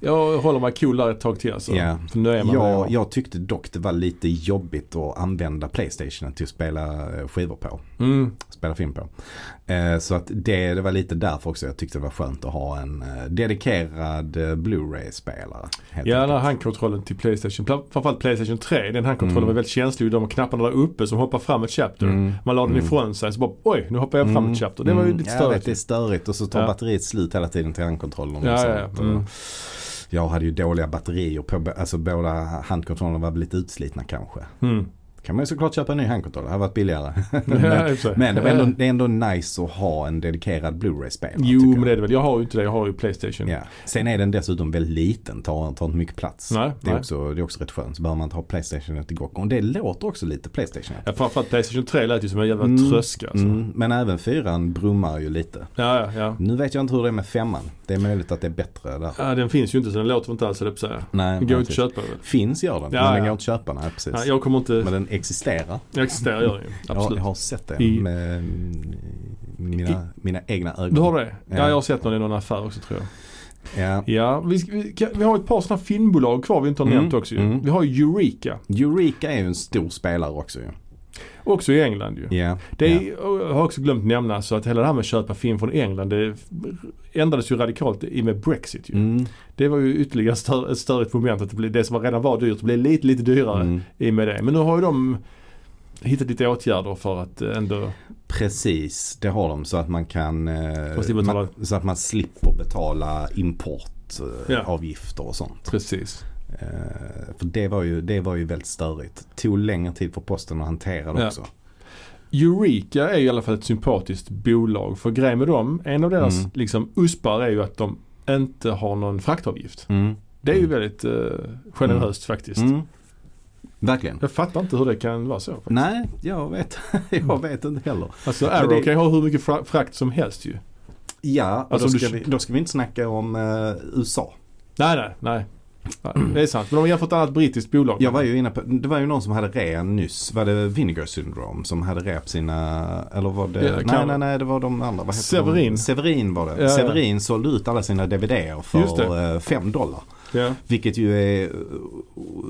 Speaker 1: Jag håller mig cool där ett tag till alltså.
Speaker 2: Ja.
Speaker 1: För nu är man
Speaker 2: Jag,
Speaker 1: där.
Speaker 2: jag tyckte dock det var lite jobbigt att använda Playstation till att spela eh, skivor på.
Speaker 1: Mm.
Speaker 2: Spela film på. Eh, så att det, det var lite därför också jag tyckte det var skönt att ha en eh, dedikerad Blu-ray-spelare.
Speaker 1: Ja, den här handkontrollen till Playstation, pla- framförallt Playstation 3, den handkontrollen
Speaker 2: Mm.
Speaker 1: var väldigt känslig. De knapparna där uppe som hoppar fram ett chapter.
Speaker 2: Mm.
Speaker 1: Man la den
Speaker 2: Mm.
Speaker 1: ifrån sig så bara oj, nu hoppar jag fram
Speaker 2: Mm.
Speaker 1: ett chapter. Det var ju
Speaker 2: Mm.
Speaker 1: lite
Speaker 2: Ja, jag vet,
Speaker 1: störigt.
Speaker 2: det är störigt och så tar
Speaker 1: Ja.
Speaker 2: batteriet slut hela tiden till handkontrollen. och
Speaker 1: Ja,
Speaker 2: sånt.
Speaker 1: ja, ja.
Speaker 2: Jag hade ju dåliga batterier på, alltså båda handkontrollerna var lite utslitna kanske.
Speaker 1: Mm.
Speaker 2: Kan man ju såklart köpa en ny handkontroll, det hade varit billigare. Men, men det, var ändå, det är ändå nice att ha en dedikerad Blu-ray-spelare.
Speaker 1: Jo, men det
Speaker 2: jag.
Speaker 1: är det väl. Jag har ju inte det. Jag har ju Playstation.
Speaker 2: Ja. Sen är den dessutom väldigt liten, tar, tar inte mycket plats.
Speaker 1: Nej,
Speaker 2: det, är
Speaker 1: nej.
Speaker 2: också, det är också rätt skönt, så behöver man inte ha Playstation till gång. Och det låter också lite Playstation.
Speaker 1: Ja, framförallt Playstation 3 lät ju som en jävla
Speaker 2: Mm.
Speaker 1: tröska. Alltså.
Speaker 2: Mm, men även fyran brummar ju lite.
Speaker 1: Ja, ja, ja.
Speaker 2: Nu vet jag inte hur det är med femman. Det är möjligt att det är bättre där.
Speaker 1: ja. Den finns ju inte så den låter inte alls, höll jag på att säga.
Speaker 2: Nej,
Speaker 1: Den går inte att köpa?
Speaker 2: Finns gör den,
Speaker 1: Ja,
Speaker 2: men den går inte att köpa. Nej, precis.
Speaker 1: Ja, jag kommer inte...
Speaker 2: Men den existerar.
Speaker 1: Jag existerar gör den ju. Absolut.
Speaker 2: jag har sett det
Speaker 1: I-
Speaker 2: med mm, mina, mina egna ögon.
Speaker 1: Du har det? Ja.
Speaker 2: Ja.
Speaker 1: jag har sett någon i någon affär också tror jag.
Speaker 2: Ja.
Speaker 1: Ja, vi, vi, vi har ett par sådana filmbolag kvar vi inte har
Speaker 2: Mm,
Speaker 1: nämnt också ju.
Speaker 2: mm.
Speaker 1: Vi har Eureka.
Speaker 2: Eureka är ju en stor spelare också ju.
Speaker 1: Också i England ju.
Speaker 2: Ja.
Speaker 1: Det är, jag har också glömt nämna så att hela det här med att köpa film från England det ändrades ju radikalt i med Brexit ju.
Speaker 2: Mm,
Speaker 1: Det var ju ytterligare stör, ett störigt moment att det, blev, det som redan var dyrt blev lite, lite dyrare
Speaker 2: mm.
Speaker 1: i och med det. Men nu har ju de hittat lite åtgärder för att eh, ändå
Speaker 2: Precis, det har de så att man kan eh,
Speaker 1: Man
Speaker 2: så att man slipper betala importavgifter eh, avgifter och sånt.
Speaker 1: precis.
Speaker 2: För det var, ju, det var ju väldigt störigt. Tog längre tid för posten att hantera det
Speaker 1: Ja.
Speaker 2: också.
Speaker 1: Eureka är i alla fall ett sympatiskt bolag. För grejen med dem, en av deras
Speaker 2: Mm.
Speaker 1: liksom uspar är ju att de inte har någon fraktavgift.
Speaker 2: Mm.
Speaker 1: Det är ju
Speaker 2: Mm.
Speaker 1: väldigt eh, generöst faktiskt.
Speaker 2: Mm. Verkligen.
Speaker 1: Jag fattar inte hur det kan vara så. Faktiskt.
Speaker 2: Nej, jag vet, jag vet inte heller.
Speaker 1: Alltså Arrow
Speaker 2: det-
Speaker 1: kan ju ha hur mycket fra- frakt som helst ju.
Speaker 2: Ja,
Speaker 1: Alltså,
Speaker 2: då,
Speaker 1: du-
Speaker 2: ska vi, då ska vi inte snacka om eh, USA.
Speaker 1: Nej, nej, nej. Ja, det är sant. Men de har jämfört ett annat brittiskt bolag.
Speaker 2: Jag var ju inne på, det var ju någon som hade rea nyss. Var det Vinegar Syndrome som hade rea på sina, eller var det,
Speaker 1: Ja,
Speaker 2: nej nej nej det var de andra. Vad heter
Speaker 1: Severin.
Speaker 2: De? Severin var det.
Speaker 1: Ja, ja.
Speaker 2: Severin sålde ut alla sina DVDer för eh, 5 dollar.
Speaker 1: Ja.
Speaker 2: Vilket ju är eh,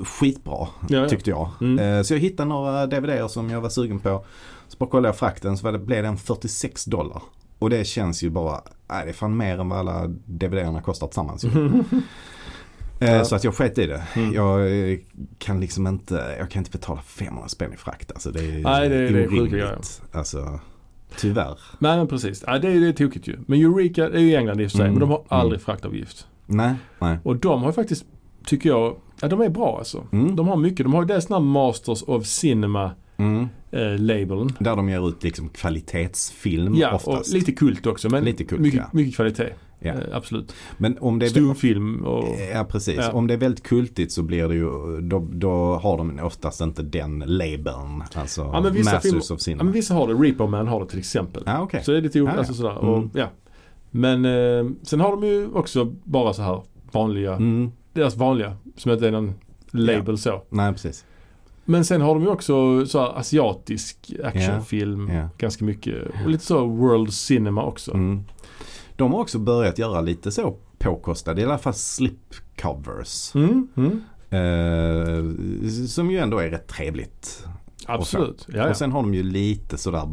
Speaker 2: skitbra
Speaker 1: Ja, ja.
Speaker 2: tyckte jag.
Speaker 1: Mm.
Speaker 2: Eh, Så jag hittade några DVDer som jag var sugen på. Så bara kollade jag frakten så det, blev den 46 dollar. Och det känns ju bara, nej det är fan mer än vad alla DVDerna kostar tillsammans. Eh,
Speaker 1: Ja.
Speaker 2: Så att jag sket i det.
Speaker 1: Mm.
Speaker 2: Jag eh, kan liksom inte, jag kan inte betala 500 spänn i frakt. Alltså det är
Speaker 1: Nej, det är- det är grejer.
Speaker 2: Alltså, tyvärr.
Speaker 1: Nej men precis. Ja, det är det är tokigt ju. Men Eureka är ju i England i och för sig.
Speaker 2: Mm.
Speaker 1: Men de har aldrig
Speaker 2: Mm.
Speaker 1: fraktavgift.
Speaker 2: Nej, nej.
Speaker 1: Och de har faktiskt, tycker jag, ja de är bra alltså.
Speaker 2: Mm.
Speaker 1: De har mycket. De har ju dels den här Masters of Cinema
Speaker 2: Mm.
Speaker 1: eh, labeln.
Speaker 2: Där de ger ut liksom kvalitetsfilm
Speaker 1: Ja,
Speaker 2: oftast.
Speaker 1: och lite kult också. Men
Speaker 2: Lite kult,
Speaker 1: mycket,
Speaker 2: ja.
Speaker 1: mycket kvalitet.
Speaker 2: Ja.
Speaker 1: Eh, absolut.
Speaker 2: Men om det är
Speaker 1: Stumfilm och...
Speaker 2: Ja precis.
Speaker 1: Ja.
Speaker 2: Om det är väldigt kultigt så blir det ju, då, då har de oftast inte den labeln. Alltså
Speaker 1: Ja, men vissa
Speaker 2: Masters of
Speaker 1: Ja,
Speaker 2: Cinema.
Speaker 1: men vissa har det. Repo Man har det till exempel.
Speaker 2: Ja okej.
Speaker 1: Så det är lite
Speaker 2: Ja,
Speaker 1: olika.
Speaker 2: ja.
Speaker 1: Alltså sådär.
Speaker 2: Mm.
Speaker 1: Och, ja. Men eh, sen har de ju också bara så här vanliga,
Speaker 2: Mm.
Speaker 1: deras vanliga, som inte är någon label så.
Speaker 2: Nej precis.
Speaker 1: Men sen har de ju också så här asiatisk actionfilm.
Speaker 2: Ja.
Speaker 1: Ganska mycket. Och lite så world cinema också.
Speaker 2: Mm. De har också börjat göra lite så påkostade, i alla fall slipcovers.
Speaker 1: Mm, mm.
Speaker 2: Eh, som ju ändå är rätt trevligt.
Speaker 1: Absolut. Ja.
Speaker 2: Och sen har de ju lite sådär,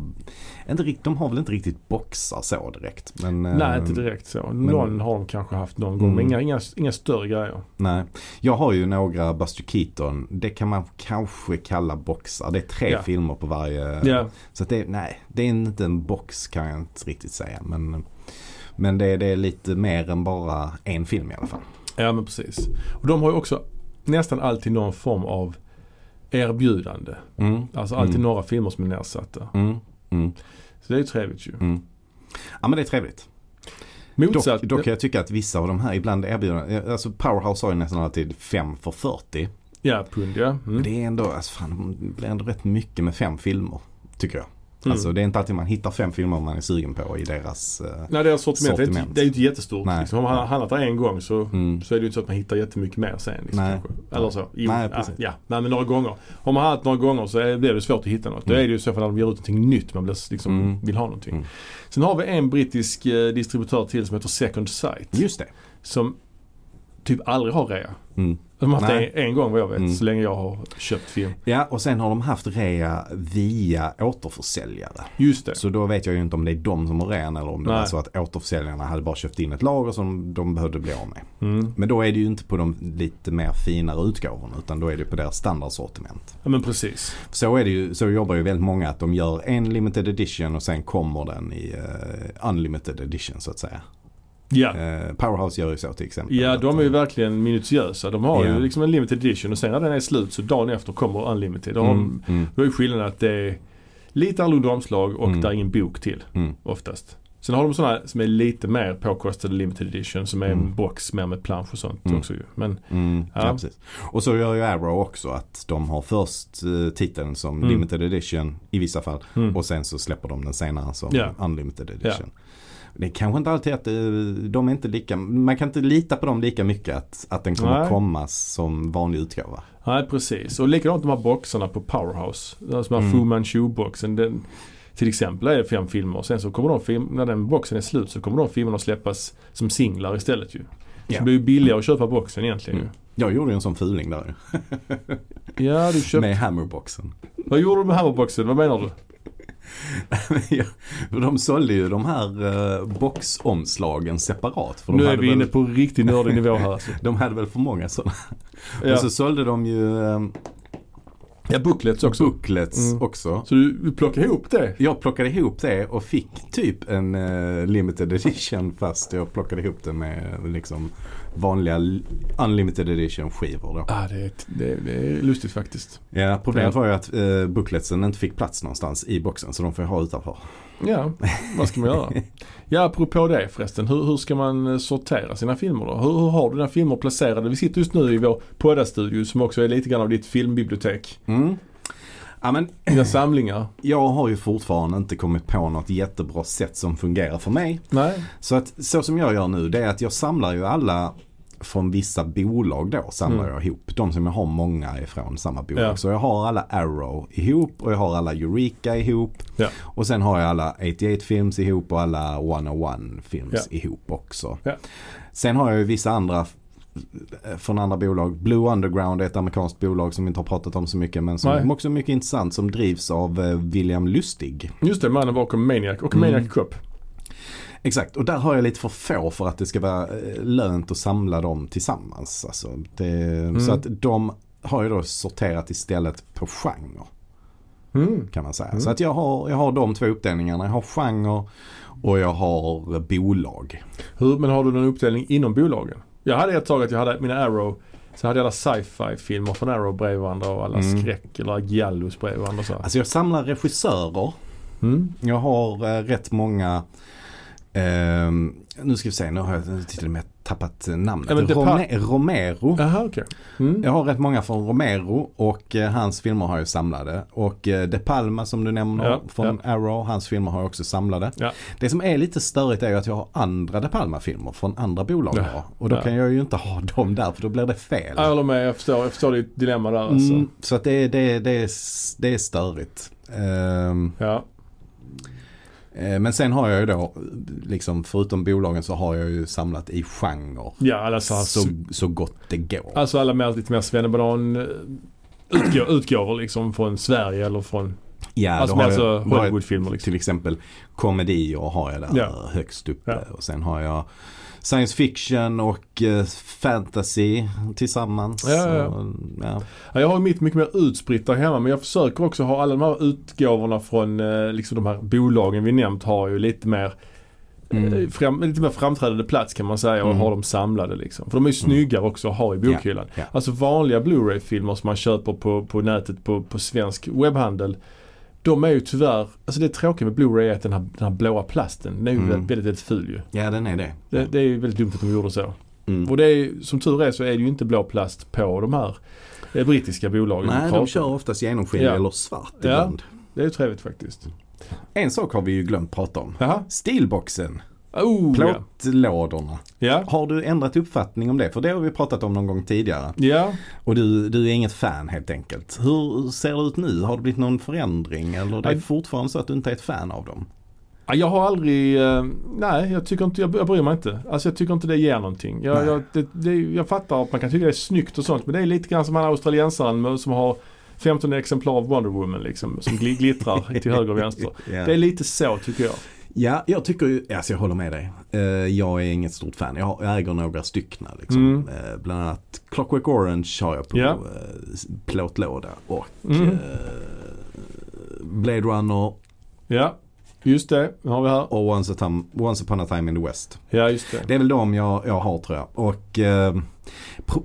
Speaker 2: inte, rikt- de har väl inte riktigt boxar så direkt. Men, eh,
Speaker 1: Nej, inte direkt så. Någon har de kanske haft någon gång.
Speaker 2: Mm.
Speaker 1: Men inga, inga, inga större grejer.
Speaker 2: Nej. Jag har ju några Buster Keaton. Det kan man kanske kalla boxar. Det är tre
Speaker 1: Ja.
Speaker 2: filmer på varje.
Speaker 1: Ja,
Speaker 2: Så det, nej, det är inte en box kan jag inte riktigt säga. Men, men det, det är lite mer än bara en film i alla fall.
Speaker 1: ja men precis. Och de har ju också nästan alltid någon form av erbjudande.
Speaker 2: Mm.
Speaker 1: Alltså alltid
Speaker 2: Mm.
Speaker 1: några filmer som är nedsatta.
Speaker 2: Mm. Mm.
Speaker 1: Så det är ju trevligt ju.
Speaker 2: Mm. Ja men det är trevligt.
Speaker 1: Motsatt.
Speaker 2: Dock, dock kan jag tycka att vissa av de här ibland erbjuder, alltså Powerhouse har ju nästan alltid 5 för 40.
Speaker 1: Ja, pund ja. Mm.
Speaker 2: Det är ändå, alltså fan, det blir ändå rätt mycket med fem filmer. Tycker jag.
Speaker 1: Mm.
Speaker 2: Alltså det är inte alltid man hittar fem filmer man är sugen på i deras eh,
Speaker 1: Nej, deras sortiment, Det, är
Speaker 2: sortiment.
Speaker 1: inte, det är ju inte jättestort.
Speaker 2: Nej.
Speaker 1: Liksom. Om man har handlat där en gång så,
Speaker 2: mm.
Speaker 1: så är det ju inte så att man hittar jättemycket mer sen. Liksom,
Speaker 2: Nej.
Speaker 1: kanske. Eller så. Jo,
Speaker 2: Nej, precis.
Speaker 1: ja, nej, men några gånger. Om man har handlat några gånger så är, blir det svårt att hitta något. Då
Speaker 2: Mm.
Speaker 1: är det ju så för när de ger ut någonting nytt man blir, liksom,
Speaker 2: Mm.
Speaker 1: vill ha någonting.
Speaker 2: Mm.
Speaker 1: Sen har vi en brittisk eh, distributör till som heter Second Sight.
Speaker 2: Just det.
Speaker 1: Som typ aldrig har rea.
Speaker 2: Mm.
Speaker 1: De har haft
Speaker 2: Nej.
Speaker 1: det en, en gång vad jag vet.
Speaker 2: Mm.
Speaker 1: Så länge jag har köpt film.
Speaker 2: Ja och sen har de haft rea via återförsäljare.
Speaker 1: Just det.
Speaker 2: Så då vet jag ju inte om det är de som har rean eller om det
Speaker 1: Nej.
Speaker 2: var så att återförsäljarna hade bara köpt in ett lager som de behövde bli av med.
Speaker 1: Mm.
Speaker 2: Men då är det ju inte på de lite mer finare utgåvorna utan då är det på deras standardsortiment.
Speaker 1: Ja men precis.
Speaker 2: Så är det ju, så jobbar ju väldigt många att de gör en limited edition och sen kommer den i eh, unlimited edition så att säga.
Speaker 1: Ja.
Speaker 2: Eh, Powerhouse gör ju så till exempel.
Speaker 1: Ja, de är ju
Speaker 2: eh,
Speaker 1: verkligen minutiösa. De har
Speaker 2: Ja.
Speaker 1: ju liksom en limited edition och sen när den är slut så dagen efter kommer unlimited. De,
Speaker 2: mm, mm,
Speaker 1: Då är ju skillnaden att det är lite annorlunda omslag och
Speaker 2: Mm.
Speaker 1: där är ingen bok till
Speaker 2: mm.
Speaker 1: oftast. Sen har de sådana som är lite mer påkostade limited edition som är en
Speaker 2: Mm.
Speaker 1: box mer med plansch och sånt
Speaker 2: Mm.
Speaker 1: också ju. Men
Speaker 2: Mm, ja.
Speaker 1: Ja.
Speaker 2: precis. Och så gör ju Arrow också att de har först eh, titeln som
Speaker 1: Mm.
Speaker 2: limited edition i vissa fall
Speaker 1: mm.
Speaker 2: och sen så släpper de den senare som
Speaker 1: Ja.
Speaker 2: unlimited edition. Det är kanske inte alltid att eh, de är inte lika, man kan inte lita på dem lika mycket att, att den kommer
Speaker 1: Nej.
Speaker 2: komma som vanlig utgåva.
Speaker 1: Nej precis. Och likadant de här boxarna på Powerhouse. Som här
Speaker 2: Mm.
Speaker 1: Fu Manchu-boxen. Den, till exempel är det fem filmer. Sen så kommer de film, när den boxen är slut så kommer de filmerna släppas som singlar istället ju. Så
Speaker 2: Ja.
Speaker 1: det blir ju billigare att köpa boxen egentligen
Speaker 2: Mm. Jag gjorde ju en sån fuling där.
Speaker 1: Ja du köpte.
Speaker 2: Med hammerboxen.
Speaker 1: Vad gjorde du med hammerboxen? Vad menar du?
Speaker 2: De sålde ju de här eh, boxomslagen separat. För
Speaker 1: nu är vi
Speaker 2: väl,
Speaker 1: inne på riktigt nördig nivå här alltså.
Speaker 2: De hade väl för många sådana.
Speaker 1: Ja,
Speaker 2: Och så sålde de ju eh,
Speaker 1: ja booklets också.
Speaker 2: booklets
Speaker 1: Mm.
Speaker 2: också.
Speaker 1: Så du, plockar ihop det?
Speaker 2: Jag plockade ihop det och fick typ en eh, limited edition fast jag plockade ihop det med liksom vanliga unlimited edition skivor då.
Speaker 1: Ah, det, är, det, det är lustigt faktiskt.
Speaker 2: Ja, problemet var ju att eh, bookletsen inte fick plats någonstans i boxen så de får jag ha utanför.
Speaker 1: Ja, vad ska man göra? Ja, apropå det förresten. Hur, hur ska man eh, sortera sina filmer då? Hur, hur har du dina filmer placerade? Vi sitter just nu i vår poddastudio som också är lite grann av ditt filmbibliotek.
Speaker 2: Mm. Ja, men
Speaker 1: Dina samlingar.
Speaker 2: jag har ju fortfarande inte kommit på något jättebra sätt som fungerar för mig.
Speaker 1: Nej.
Speaker 2: Så att så som jag gör nu det är att jag samlar ju alla från vissa bolag då samlar
Speaker 1: Mm.
Speaker 2: jag ihop. De som jag har många ifrån samma bolag.
Speaker 1: Ja.
Speaker 2: Så jag har alla Arrow ihop och jag har alla Eureka ihop.
Speaker 1: Ja.
Speaker 2: Och sen har jag alla 88 Films ihop och alla 101 Films ihop också.
Speaker 1: Ja.
Speaker 2: Sen har jag ju vissa andra från andra bolag. Blue Underground är ett amerikanskt bolag som vi inte har pratat om så mycket men som
Speaker 1: Nej.
Speaker 2: också är mycket intressant som drivs av eh, William Lustig.
Speaker 1: Just det, mannen bakom Maniac och
Speaker 2: Mm.
Speaker 1: Maniac Cop.
Speaker 2: Exakt, och där har jag lite för få för att det ska vara eh, lönt att samla dem tillsammans. Alltså det, Så att de har ju då sorterat istället på genre
Speaker 1: Mm.
Speaker 2: kan man säga.
Speaker 1: Mm.
Speaker 2: Så att jag har, jag har de två uppdelningarna. Jag har genre och jag har bolag.
Speaker 1: Hur, men har du någon uppdelning inom bolagen? Jag hade ett tag att jag hade mina Arrow, så hade jag alla sci-fi filmer från Arrow bredvid varandra och alla
Speaker 2: Mm.
Speaker 1: skräck eller giallos bredvid varandra. Så.
Speaker 2: Alltså jag samlar regissörer.
Speaker 1: Mm.
Speaker 2: Jag har eh, rätt många ehm, nu ska vi se, nu har jag till och med tappat namnet.
Speaker 1: Ja,
Speaker 2: Rome- Romero.
Speaker 1: Jaha, okej. Mm.
Speaker 2: Jag har rätt många från Romero och eh, hans filmer har jag samlade. Och eh, De Palma som du nämner
Speaker 1: Ja,
Speaker 2: från Arrow, hans filmer har jag också samlade.
Speaker 1: Ja.
Speaker 2: Det som är lite störigt är ju att jag har andra De Palma-filmer från andra bolag.
Speaker 1: Ja.
Speaker 2: Och då
Speaker 1: ja.
Speaker 2: kan jag ju inte ha dem där för då blir det fel.
Speaker 1: Jag håller med, jag förstår, jag förstår ditt dilemma där alltså.
Speaker 2: Mm, så att det, det, det, är, det är störigt. Ehm,
Speaker 1: Ja.
Speaker 2: Eh, men sen har jag ju då, liksom förutom bolagen så har jag ju samlat i genre.
Speaker 1: ja, alla så här,
Speaker 2: Så, så gott det går.
Speaker 1: Alltså alla mer, lite mer svennebanan eh, utgå, utgåvor liksom från Sverige eller från
Speaker 2: Ja,
Speaker 1: alltså,
Speaker 2: har
Speaker 1: alltså Hollywoodfilmer liksom.
Speaker 2: till exempel komedier har jag där
Speaker 1: Ja.
Speaker 2: högst uppe.
Speaker 1: Ja.
Speaker 2: Och sen har jag science fiction och eh, fantasy tillsammans.
Speaker 1: Ja, ja, ja.
Speaker 2: Ja.
Speaker 1: Ja, jag har mitt mycket mer utspritt där hemma men jag försöker också ha alla de här utgåvorna från eh, liksom de här bolagen vi nämnt har ju lite mer
Speaker 2: Mm.
Speaker 1: eh, fram, lite mer framträdande plats kan man säga och
Speaker 2: Mm.
Speaker 1: har dem samlade liksom. För de är ju snyggare också att ha i bokhyllan.
Speaker 2: Ja.
Speaker 1: Alltså vanliga Blu-ray-filmer som man köper på, på nätet på, på svensk webbhandel. De är ju tyvärr, alltså det tråkiga med Blu-ray är att den här, den här blåa plasten, den är ju
Speaker 2: Mm.
Speaker 1: väldigt, väldigt, väldigt ful ju.
Speaker 2: ja, den är det.
Speaker 1: Det, det är ju väldigt dumt att de gjorde så.
Speaker 2: Mm.
Speaker 1: Och det är, som tur är så är det ju inte blå plast på de här eh, brittiska bolagen.
Speaker 2: Nej, de kör oftast genomskinlig
Speaker 1: Ja.
Speaker 2: eller svart
Speaker 1: Ja.
Speaker 2: ibland.
Speaker 1: Det är ju trevligt faktiskt.
Speaker 2: En sak har vi ju glömt prata om.
Speaker 1: Jaha.
Speaker 2: Steelboxen,
Speaker 1: Oh,
Speaker 2: plåtlådorna.
Speaker 1: Ja.
Speaker 2: Har du ändrat uppfattning om det? För det har vi pratat om någon gång tidigare.
Speaker 1: Ja.
Speaker 2: Och du, du är inget fan helt enkelt. Hur ser det ut nu? Har det blivit någon förändring? Eller det är fortfarande så att du inte är ett fan av dem?
Speaker 1: Ja, Jag har aldrig, eh, nej jag tycker inte, jag, bryr mig inte. Alltså jag tycker inte det ger någonting. Jag, jag, det, det, jag fattar att man kan tycka det är snyggt och sånt men det är lite grann som han australiensaren som har 15 exemplar av Wonder Woman liksom. Som gli- glittrar till höger och vänster.
Speaker 2: Ja.
Speaker 1: Det är lite så tycker jag.
Speaker 2: Ja, jag tycker ju, alltså jag håller med dig. Eh, jag är inget stort fan. Jag, äger några styckna liksom.
Speaker 1: Mm.
Speaker 2: Eh, bland annat Clockwork Orange har jag på s- plåtlåda. Och
Speaker 1: Mm.
Speaker 2: eh, Blade Runner
Speaker 1: Ja, just det. Nu har vi här.
Speaker 2: och Once, a time, Once upon a time in the West.
Speaker 1: Ja, just det.
Speaker 2: Det är väl de jag, jag har tror jag. Och eh,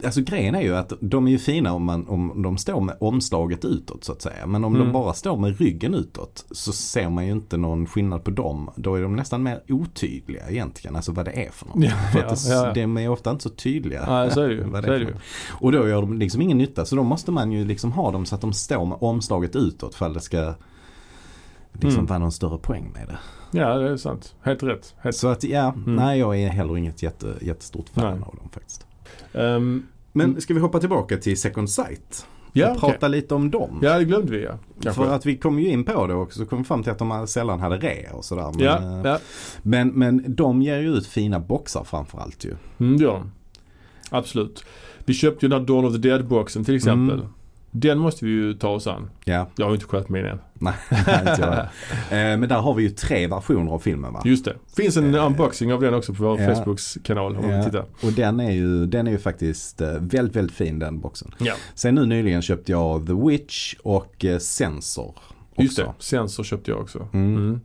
Speaker 2: alltså grejen är ju att de är ju fina om, man, om de står med omslaget utåt så att säga. Men om
Speaker 1: Mm.
Speaker 2: de bara står med ryggen utåt så ser man ju inte någon skillnad på dem. Då är de nästan mer otydliga egentligen. Alltså vad det är för något.
Speaker 1: Ja,
Speaker 2: för
Speaker 1: ja,
Speaker 2: att det,
Speaker 1: ja.
Speaker 2: de är ofta inte så tydliga.
Speaker 1: Nej, så är det ju.
Speaker 2: vad
Speaker 1: Så är det ju.
Speaker 2: Och då gör de liksom ingen nytta. Så då måste man ju liksom ha dem så att de står med omslaget utåt för att det ska liksom
Speaker 1: Mm.
Speaker 2: vara någon större poäng med det.
Speaker 1: Ja, det är sant. Helt rätt. Helt.
Speaker 2: Så att ja,
Speaker 1: Mm.
Speaker 2: nej jag är heller inget jätte, jättestort fan
Speaker 1: Nej.
Speaker 2: av dem faktiskt.
Speaker 1: Ehm,
Speaker 2: Men ska vi hoppa tillbaka till Second Sight?
Speaker 1: ja,
Speaker 2: och prata lite om dem.
Speaker 1: Ja, det glömde vi ja. Kanske.
Speaker 2: För att vi kom ju in på det också så kom vi fram till att de sällan hade rea och sådär. Men,
Speaker 1: ja,
Speaker 2: eh,
Speaker 1: ja.
Speaker 2: men, men de ger ju ut fina boxar framförallt ju.
Speaker 1: Mm, de. Absolut. Vi köpte ju den här Dawn of the Dead-boxen till exempel.
Speaker 2: Mm.
Speaker 1: Den måste vi ju ta oss an.
Speaker 2: Ja,
Speaker 1: Jag har ju inte kollat min än.
Speaker 2: nej, inte jag. Eh, Men där har vi ju tre versioner av filmen va?
Speaker 1: Just det. Finns en
Speaker 2: Eh,
Speaker 1: unboxing av den också på vår
Speaker 2: ja.
Speaker 1: Facebooks kanal om
Speaker 2: Ja.
Speaker 1: man vill titta.
Speaker 2: Och den är ju, den är ju faktiskt eh, väldigt, väldigt fin den boxen.
Speaker 1: Ja.
Speaker 2: Sen nu nyligen köpte jag The Witch och eh, Sensor. Också.
Speaker 1: Just det. Sensor köpte jag också.
Speaker 2: Mm.
Speaker 1: Mm.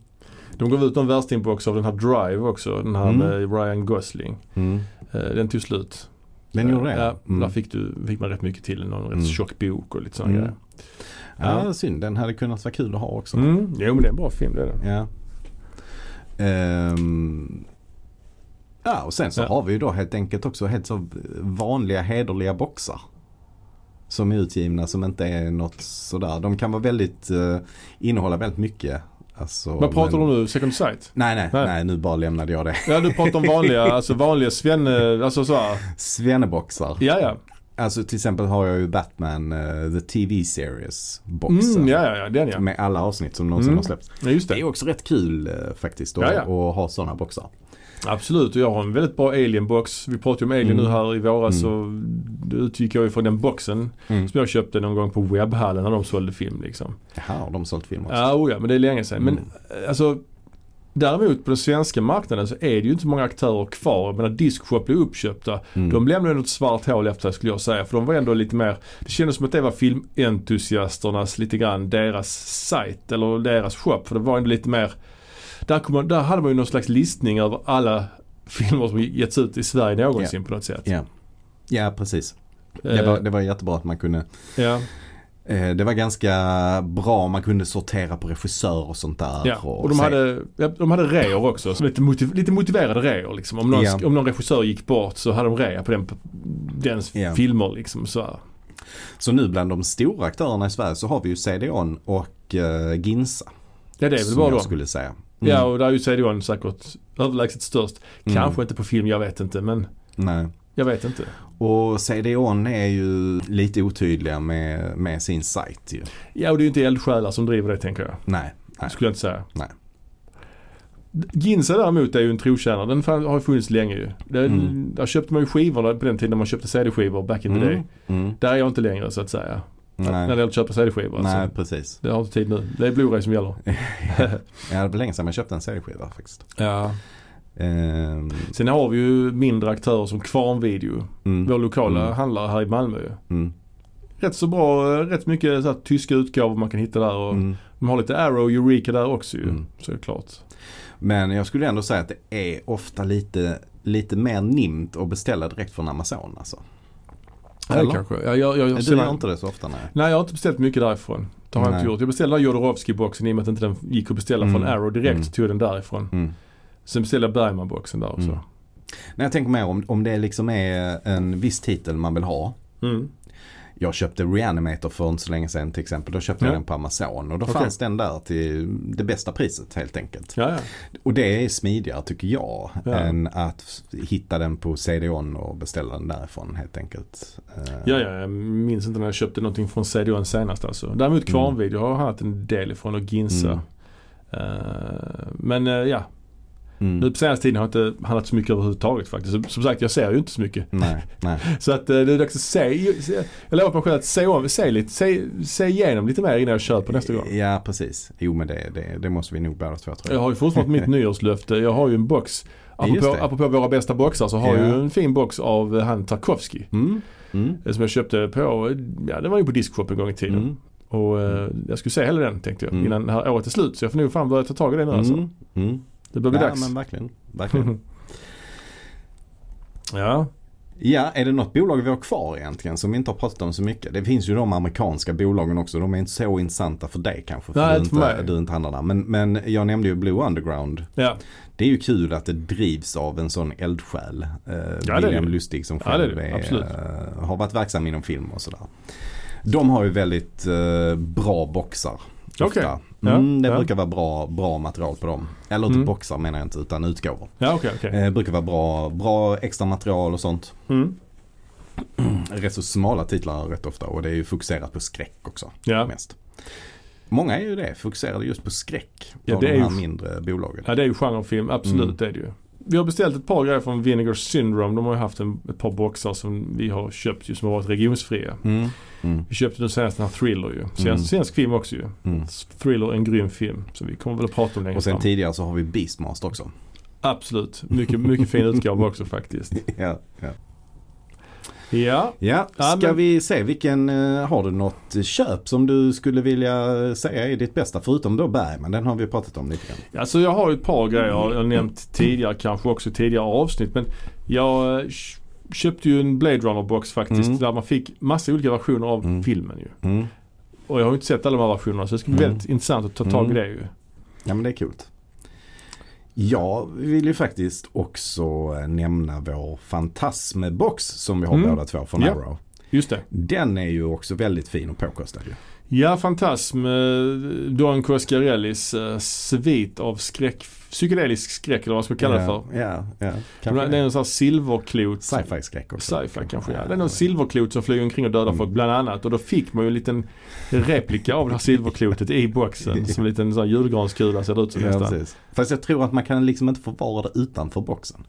Speaker 1: De gav ut en värstingbox av den här Drive också. Den här
Speaker 2: Mm.
Speaker 1: med Ryan Gosling.
Speaker 2: Mm.
Speaker 1: Den tog slut.
Speaker 2: Den gjorde det?
Speaker 1: Ja,
Speaker 2: Mm.
Speaker 1: där fick, du, fick man rätt mycket till. Någon rätt
Speaker 2: Mm.
Speaker 1: tjock bok och lite sådana
Speaker 2: Mm.
Speaker 1: grejer.
Speaker 2: Ja,
Speaker 1: Ja.
Speaker 2: synd. Den hade kunnat vara kul att ha också.
Speaker 1: Mm. Jo men det är en bra film det är det.
Speaker 2: Ja. Ehm, ja och sen så
Speaker 1: Ja.
Speaker 2: har vi ju då helt enkelt också helt så vanliga hederliga boxar. Som är utgivna som inte är något sådär. De kan vara väldigt, uh, innehålla väldigt mycket Alltså,
Speaker 1: Vad pratar
Speaker 2: men-
Speaker 1: du om nu? Second sight?
Speaker 2: Nej, nej,
Speaker 1: Nej.
Speaker 2: nej, nu bara lämnade jag det.
Speaker 1: Ja du pratar om vanliga, alltså vanliga svenne, alltså så här.
Speaker 2: Svenneboxar.
Speaker 1: Ja ja.
Speaker 2: Alltså till exempel har jag ju Batman uh, The TV Series boxen.
Speaker 1: Mm, ja ja ja, den ja.
Speaker 2: Med alla avsnitt som någonsin
Speaker 1: Mm.
Speaker 2: har släppts.
Speaker 1: ja just
Speaker 2: Det
Speaker 1: det.
Speaker 2: är också rätt kul eh, faktiskt att,
Speaker 1: Ja, ja.
Speaker 2: att ha sådana boxar.
Speaker 1: Absolut och jag har en väldigt bra Alien-box. Vi pratade ju om Alien
Speaker 2: Mm.
Speaker 1: nu här i våras
Speaker 2: Mm.
Speaker 1: och då utgick jag ju från den boxen
Speaker 2: Mm.
Speaker 1: som jag köpte någon gång på webbhallen när de sålde film liksom.
Speaker 2: Jaha, har de sålt film också?
Speaker 1: Ja, oh ja men det är länge sedan. Men
Speaker 2: Mm.
Speaker 1: eh, alltså Däremot på den svenska marknaden så är det ju inte så många aktörer kvar. Jag menar Discshop blev uppköpta.
Speaker 2: Mm.
Speaker 1: De lämnade ett svart hål efter sig skulle jag säga. För de var ändå lite mer, det kändes som att det var filmentusiasternas lite grann deras sajt eller deras shop. För det var ändå lite mer, där, kom man, där hade man ju någon slags listning över alla filmer som getts ut i Sverige någonsin på något sätt.
Speaker 2: Ja. ja, precis. Det
Speaker 1: Eh,
Speaker 2: var, det var jättebra att man kunde eh, Det var ganska bra, man kunde sortera på regissör och sånt där.
Speaker 1: Ja, och de
Speaker 2: se-
Speaker 1: hade, ja, de hade reor också. Så lite, motiv, lite motiverade reor liksom. Om någon,
Speaker 2: Ja.
Speaker 1: om någon regissör gick bort så hade de rea på den, dens
Speaker 2: Ja.
Speaker 1: filmer liksom. Så här.
Speaker 2: Så nu bland de stora aktörerna i Sverige så har vi ju CDON och uh, Ginsa.
Speaker 1: Ja det är väl bara
Speaker 2: jag
Speaker 1: de.
Speaker 2: skulle säga. Mm.
Speaker 1: Ja och där är ju CDON säkert överlägset störst.
Speaker 2: Mm.
Speaker 1: Kanske inte på film, jag vet inte. Men
Speaker 2: Nej.
Speaker 1: jag vet inte.
Speaker 2: Och CDON är ju lite otydliga med, med sin sajt ju.
Speaker 1: Ja och det är ju inte eldsjälar som driver det tänker jag.
Speaker 2: Nej. Nej.
Speaker 1: Skulle jag inte säga.
Speaker 2: Nej.
Speaker 1: Ginsa däremot är ju en trotjänare. Den har funnits länge ju. Det,
Speaker 2: Mm.
Speaker 1: Där köpte man ju skivorna på den tiden när man köpte CD-skivor back in the day.
Speaker 2: Mm. Mm.
Speaker 1: Där är jag inte längre så att säga. När det
Speaker 2: Nej.
Speaker 1: gäller att köpa CD-skivor.
Speaker 2: Nej,
Speaker 1: Alltså.
Speaker 2: precis.
Speaker 1: Det har inte tid nu. Det är Blu-ray som gäller.
Speaker 2: Ja, det var länge sedan man köpte en CD-skiva faktiskt.
Speaker 1: Ja.
Speaker 2: Ehm,
Speaker 1: Sen har vi ju mindre aktörer som Kvarnvideo.
Speaker 2: mm,
Speaker 1: Vår lokala
Speaker 2: Mm.
Speaker 1: handlare här i Malmö
Speaker 2: mm,
Speaker 1: Rätt så bra, rätt mycket så här, tyska utgåvor man kan hitta där. Och
Speaker 2: mm.
Speaker 1: De har lite Arrow Eureka där också ju.
Speaker 2: Mm.
Speaker 1: Så är det klart.
Speaker 2: Men jag skulle ändå säga att det är ofta lite, lite mer nimt att beställa direkt från Amazon alltså. Eller?
Speaker 1: kanske. Ja, jag, jag, jag,
Speaker 2: Du gör inte det så ofta nej.
Speaker 1: Nej jag har inte beställt mycket därifrån. Det har jag inte gjort. Jag beställde Jodorowsky-boxen i och med att inte den gick att beställa från
Speaker 2: Mm.
Speaker 1: Arrow direkt.
Speaker 2: Mm.
Speaker 1: Tog den därifrån.
Speaker 2: Mm.
Speaker 1: Sen beställde jag Bergman-boxen där också.
Speaker 2: Mm. Nej, jag tänker mer om, om det liksom är en viss titel man vill ha.
Speaker 1: Mm.
Speaker 2: Jag köpte Reanimator för inte så länge sedan till exempel. Då köpte
Speaker 1: Ja.
Speaker 2: jag den på Amazon och då
Speaker 1: Okej.
Speaker 2: fanns den där till det bästa priset helt enkelt.
Speaker 1: Ja, ja.
Speaker 2: Och det är smidigare tycker jag
Speaker 1: Ja.
Speaker 2: än att hitta den på CD-ON och beställa den därifrån helt enkelt. Eh,
Speaker 1: Ja, ja, jag minns inte när jag köpte någonting från CDON senast alltså. Däremot Kvarnvideo har jag haft en del ifrån och Ginsa.
Speaker 2: Mm.
Speaker 1: Eh, men eh, ja,
Speaker 2: Mm.
Speaker 1: nu på senaste tiden har jag inte handlat så mycket överhuvudtaget faktiskt. Som, som sagt, jag ser ju inte så mycket.
Speaker 2: Nej, nej.
Speaker 1: Så att eh, det är dags att se. se- Jag lovar mig själv att se, om, se, lite, se, se igenom lite mer innan jag köper nästa gång.
Speaker 2: Ja, precis. Jo, men det, det, det måste vi nog båda två tror
Speaker 1: Jag har ju fortfarande mitt nyårslöfte. Jag har ju en box. Apropå, apropå våra bästa boxar så har jag
Speaker 2: Ja.
Speaker 1: ju en fin box av eh, han Tarkovsky.
Speaker 2: Mm. Mm.
Speaker 1: eh, Som jag köpte på, ja det var ju på Discshop en gång i tiden.
Speaker 2: Mm.
Speaker 1: Och eh, jag skulle se hela den tänkte jag
Speaker 2: Mm.
Speaker 1: innan det här året är slut. Så jag får nog fan börja ta tag i det nu alltså. Det börjar bli
Speaker 2: Ja,
Speaker 1: dags.
Speaker 2: men verkligen. verkligen.
Speaker 1: ja.
Speaker 2: Ja, är det något bolag vi har kvar egentligen som vi inte har pratat om så mycket? Det finns ju de amerikanska bolagen också. De är inte så intressanta för dig kanske. För
Speaker 1: Nej,
Speaker 2: du,
Speaker 1: inte för
Speaker 2: inte,
Speaker 1: mig.
Speaker 2: du inte handlar där. Men, men jag nämnde ju Blue Underground.
Speaker 1: ja.
Speaker 2: Det är ju kul att det drivs av en sån eldsjäl. Eh,
Speaker 1: det är
Speaker 2: William
Speaker 1: det.
Speaker 2: Lustig som
Speaker 1: Ja, det är
Speaker 2: själv
Speaker 1: det.
Speaker 2: är, eh, har varit verksam inom film och sådär. De har ju väldigt eh, bra boxar.
Speaker 1: Okej.
Speaker 2: Ofta.
Speaker 1: Ja,
Speaker 2: Mm, det
Speaker 1: ja.
Speaker 2: brukar vara bra, bra material på dem. Eller inte
Speaker 1: Mm.
Speaker 2: boxar menar jag inte utan utgåvor.
Speaker 1: Ja okej okej.
Speaker 2: Eh, brukar vara bra, bra extra material och sånt.
Speaker 1: Mm.
Speaker 2: Rätt så smala titlar rätt ofta och det är ju fokuserat på skräck också.
Speaker 1: Ja.
Speaker 2: Mest. Många är ju det, fokuserade just på skräck.
Speaker 1: Ja, det
Speaker 2: de
Speaker 1: är
Speaker 2: här
Speaker 1: ju-
Speaker 2: mindre bolagen.
Speaker 1: ja det är ju genrefilm, absolut
Speaker 2: Mm.
Speaker 1: det är det ju. Vi har beställt ett par grejer från Vinegar Syndrome. De har ju haft en, ett par boxar som vi har köpt ju som har varit regionsfria.
Speaker 2: Mm. Mm.
Speaker 1: Vi köpte nu senast den här Thriller ju. Svensk,
Speaker 2: Mm.
Speaker 1: svensk film också ju.
Speaker 2: Mm.
Speaker 1: Thriller, en grym film. Så vi kommer väl att prata om längre
Speaker 2: Och sen
Speaker 1: fram.
Speaker 2: tidigare så har vi Beastmaster också.
Speaker 1: Absolut. Mycket, mycket fin utgåva också faktiskt.
Speaker 2: ja, ja.
Speaker 1: Ja.
Speaker 2: ja,
Speaker 1: Ja,
Speaker 2: ska
Speaker 1: men-
Speaker 2: vi se vilken, eh, har du något köp som du skulle vilja säga är ditt bästa förutom då Bergman? Den har vi pratat om lite grann.
Speaker 1: Alltså jag har ett par grejer jag har nämnt tidigare kanske också tidigare avsnitt. Men jag eh, köpte ju en Blade Runner box faktiskt.
Speaker 2: Mm.
Speaker 1: Där man fick massa olika versioner av
Speaker 2: Mm.
Speaker 1: filmen ju.
Speaker 2: Mm.
Speaker 1: Och jag har ju inte sett alla de här versionerna så det ska bli
Speaker 2: Mm.
Speaker 1: väldigt intressant att ta tag i
Speaker 2: Mm.
Speaker 1: det ju.
Speaker 2: Ja men det är kul. Jag vill ju faktiskt också eh, nämna vår Fantasmebox som vi har
Speaker 1: Mm.
Speaker 2: båda två från
Speaker 1: Ja.
Speaker 2: Arrow.
Speaker 1: Just det.
Speaker 2: Den är ju också väldigt fin och påkostad ju.
Speaker 1: Ja, Fantasm. eh, Don Coscarellis eh, svit av skräck, psykedelisk skräck eller vad man ska kalla det för.
Speaker 2: Ja, ja.
Speaker 1: Det
Speaker 2: Kanske
Speaker 1: är en sån här silverklot.
Speaker 2: Sci-fi skräck också.
Speaker 1: Sci-fi kanske ja. Det är någon silverklot som flyger omkring och dödar
Speaker 2: Mm.
Speaker 1: folk bland annat. Och då fick man ju en liten replika av det här silverklotet i boxen. Som en liten sån julgranskula ser det ut som
Speaker 2: Ja,
Speaker 1: nästan.
Speaker 2: precis. Fast jag tror att man kan liksom inte förvara det utanför boxen.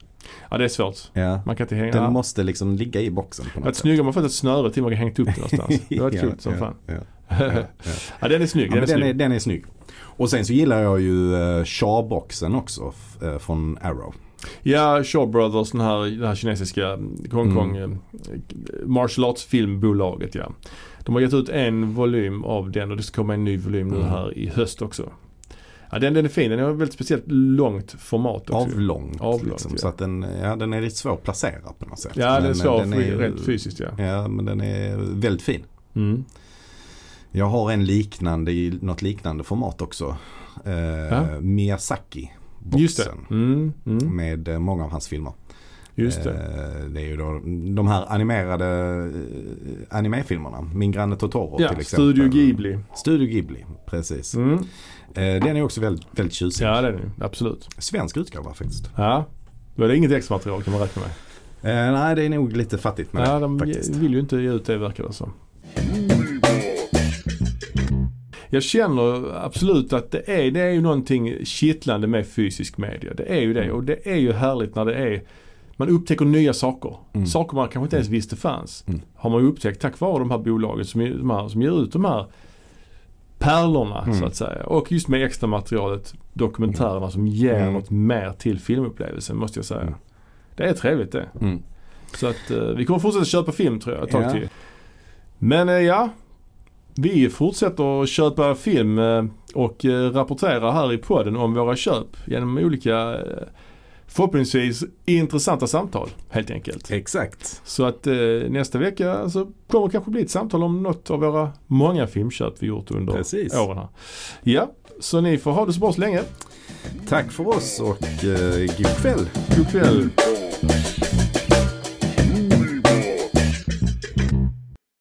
Speaker 1: Ja det är svårt.
Speaker 2: Ja.
Speaker 1: Man kan inte hänga.
Speaker 2: Den
Speaker 1: ja.
Speaker 2: måste liksom ligga i boxen på
Speaker 1: Det
Speaker 2: något
Speaker 1: var snyggt om man fått ett snöre till man kan hängt upp det någonstans. Det var
Speaker 2: Ja,
Speaker 1: coolt som fan.
Speaker 2: Ja,
Speaker 1: den är snygg.
Speaker 2: Ja,
Speaker 1: Den är
Speaker 2: men den, är,
Speaker 1: snygg.
Speaker 2: den är snygg. Och sen så gillar jag ju uh, Shaw-boxen också eh, från Arrow.
Speaker 1: Ja, Shaw Brothers, den här, det här kinesiska Hongkong
Speaker 2: Mm.
Speaker 1: eh, martial arts filmbolaget ja. De har gett ut en volym av den och det ska komma en ny volym nu
Speaker 2: Mm.
Speaker 1: här i höst också. Ja den, den är fin, den har väldigt speciellt långt format också.
Speaker 2: Avlångt.
Speaker 1: Avlångt,
Speaker 2: liksom,
Speaker 1: ja.
Speaker 2: Så att den, ja, den är lite svår att placera på något sätt.
Speaker 1: Ja den är
Speaker 2: Men,
Speaker 1: svår
Speaker 2: den
Speaker 1: för- rent fysiskt ja.
Speaker 2: Ja men den är väldigt fin.
Speaker 1: Mm.
Speaker 2: Jag har en liknande i något liknande format också. Eh,
Speaker 1: Ja.
Speaker 2: Miyazaki. Boxen.
Speaker 1: Just det. Mm, mm.
Speaker 2: Med eh, många av hans filmer.
Speaker 1: Just det.
Speaker 2: Eh, det är ju då de här animerade eh, animefilmerna. Min granne Totoro
Speaker 1: Ja,
Speaker 2: till exempel.
Speaker 1: Studio Ghibli.
Speaker 2: Studio Ghibli, precis.
Speaker 1: Mm.
Speaker 2: Eh, den är också väldigt, väldigt tjusig.
Speaker 1: Ja det är absolut.
Speaker 2: Svensk utgåva faktiskt.
Speaker 1: Ja. Då är det inget extra material kan man räkna med.
Speaker 2: Eh, nej, det är nog lite fattigt med
Speaker 1: Ja,
Speaker 2: det
Speaker 1: de
Speaker 2: faktiskt.
Speaker 1: vill ju inte ge ut det verkar det som. Jag känner absolut att det är, det är ju någonting kittlande med fysisk media. Det är ju det och det är ju härligt när det är man upptäcker nya saker.
Speaker 2: Mm.
Speaker 1: Saker man kanske inte ens visste fanns.
Speaker 2: Mm.
Speaker 1: Har man ju upptäckt tack vare de här bolagen som, de här, som ger ut de här pärlorna
Speaker 2: Mm.
Speaker 1: så att säga. Och just med extra materialet, dokumentärerna som ger
Speaker 2: Mm.
Speaker 1: något mer till filmupplevelsen måste jag säga.
Speaker 2: Mm.
Speaker 1: Det är trevligt det.
Speaker 2: Mm.
Speaker 1: Så att eh, vi kommer fortsätta köpa film tror jag ett tag
Speaker 2: Ja.
Speaker 1: till. Men eh, ja, vi fortsätter att köpa film eh, och eh, rapportera här i podden om våra köp genom olika eh, förhoppningsvis intressanta samtal helt enkelt.
Speaker 2: Exakt.
Speaker 1: Så att eh, nästa vecka så kommer det kanske bli ett samtal om något av våra många filmköp vi gjort under
Speaker 2: Precis.
Speaker 1: åren här. Ja, så ni får ha det så bra så länge.
Speaker 2: Tack för oss och eh, god kväll.
Speaker 1: God kväll.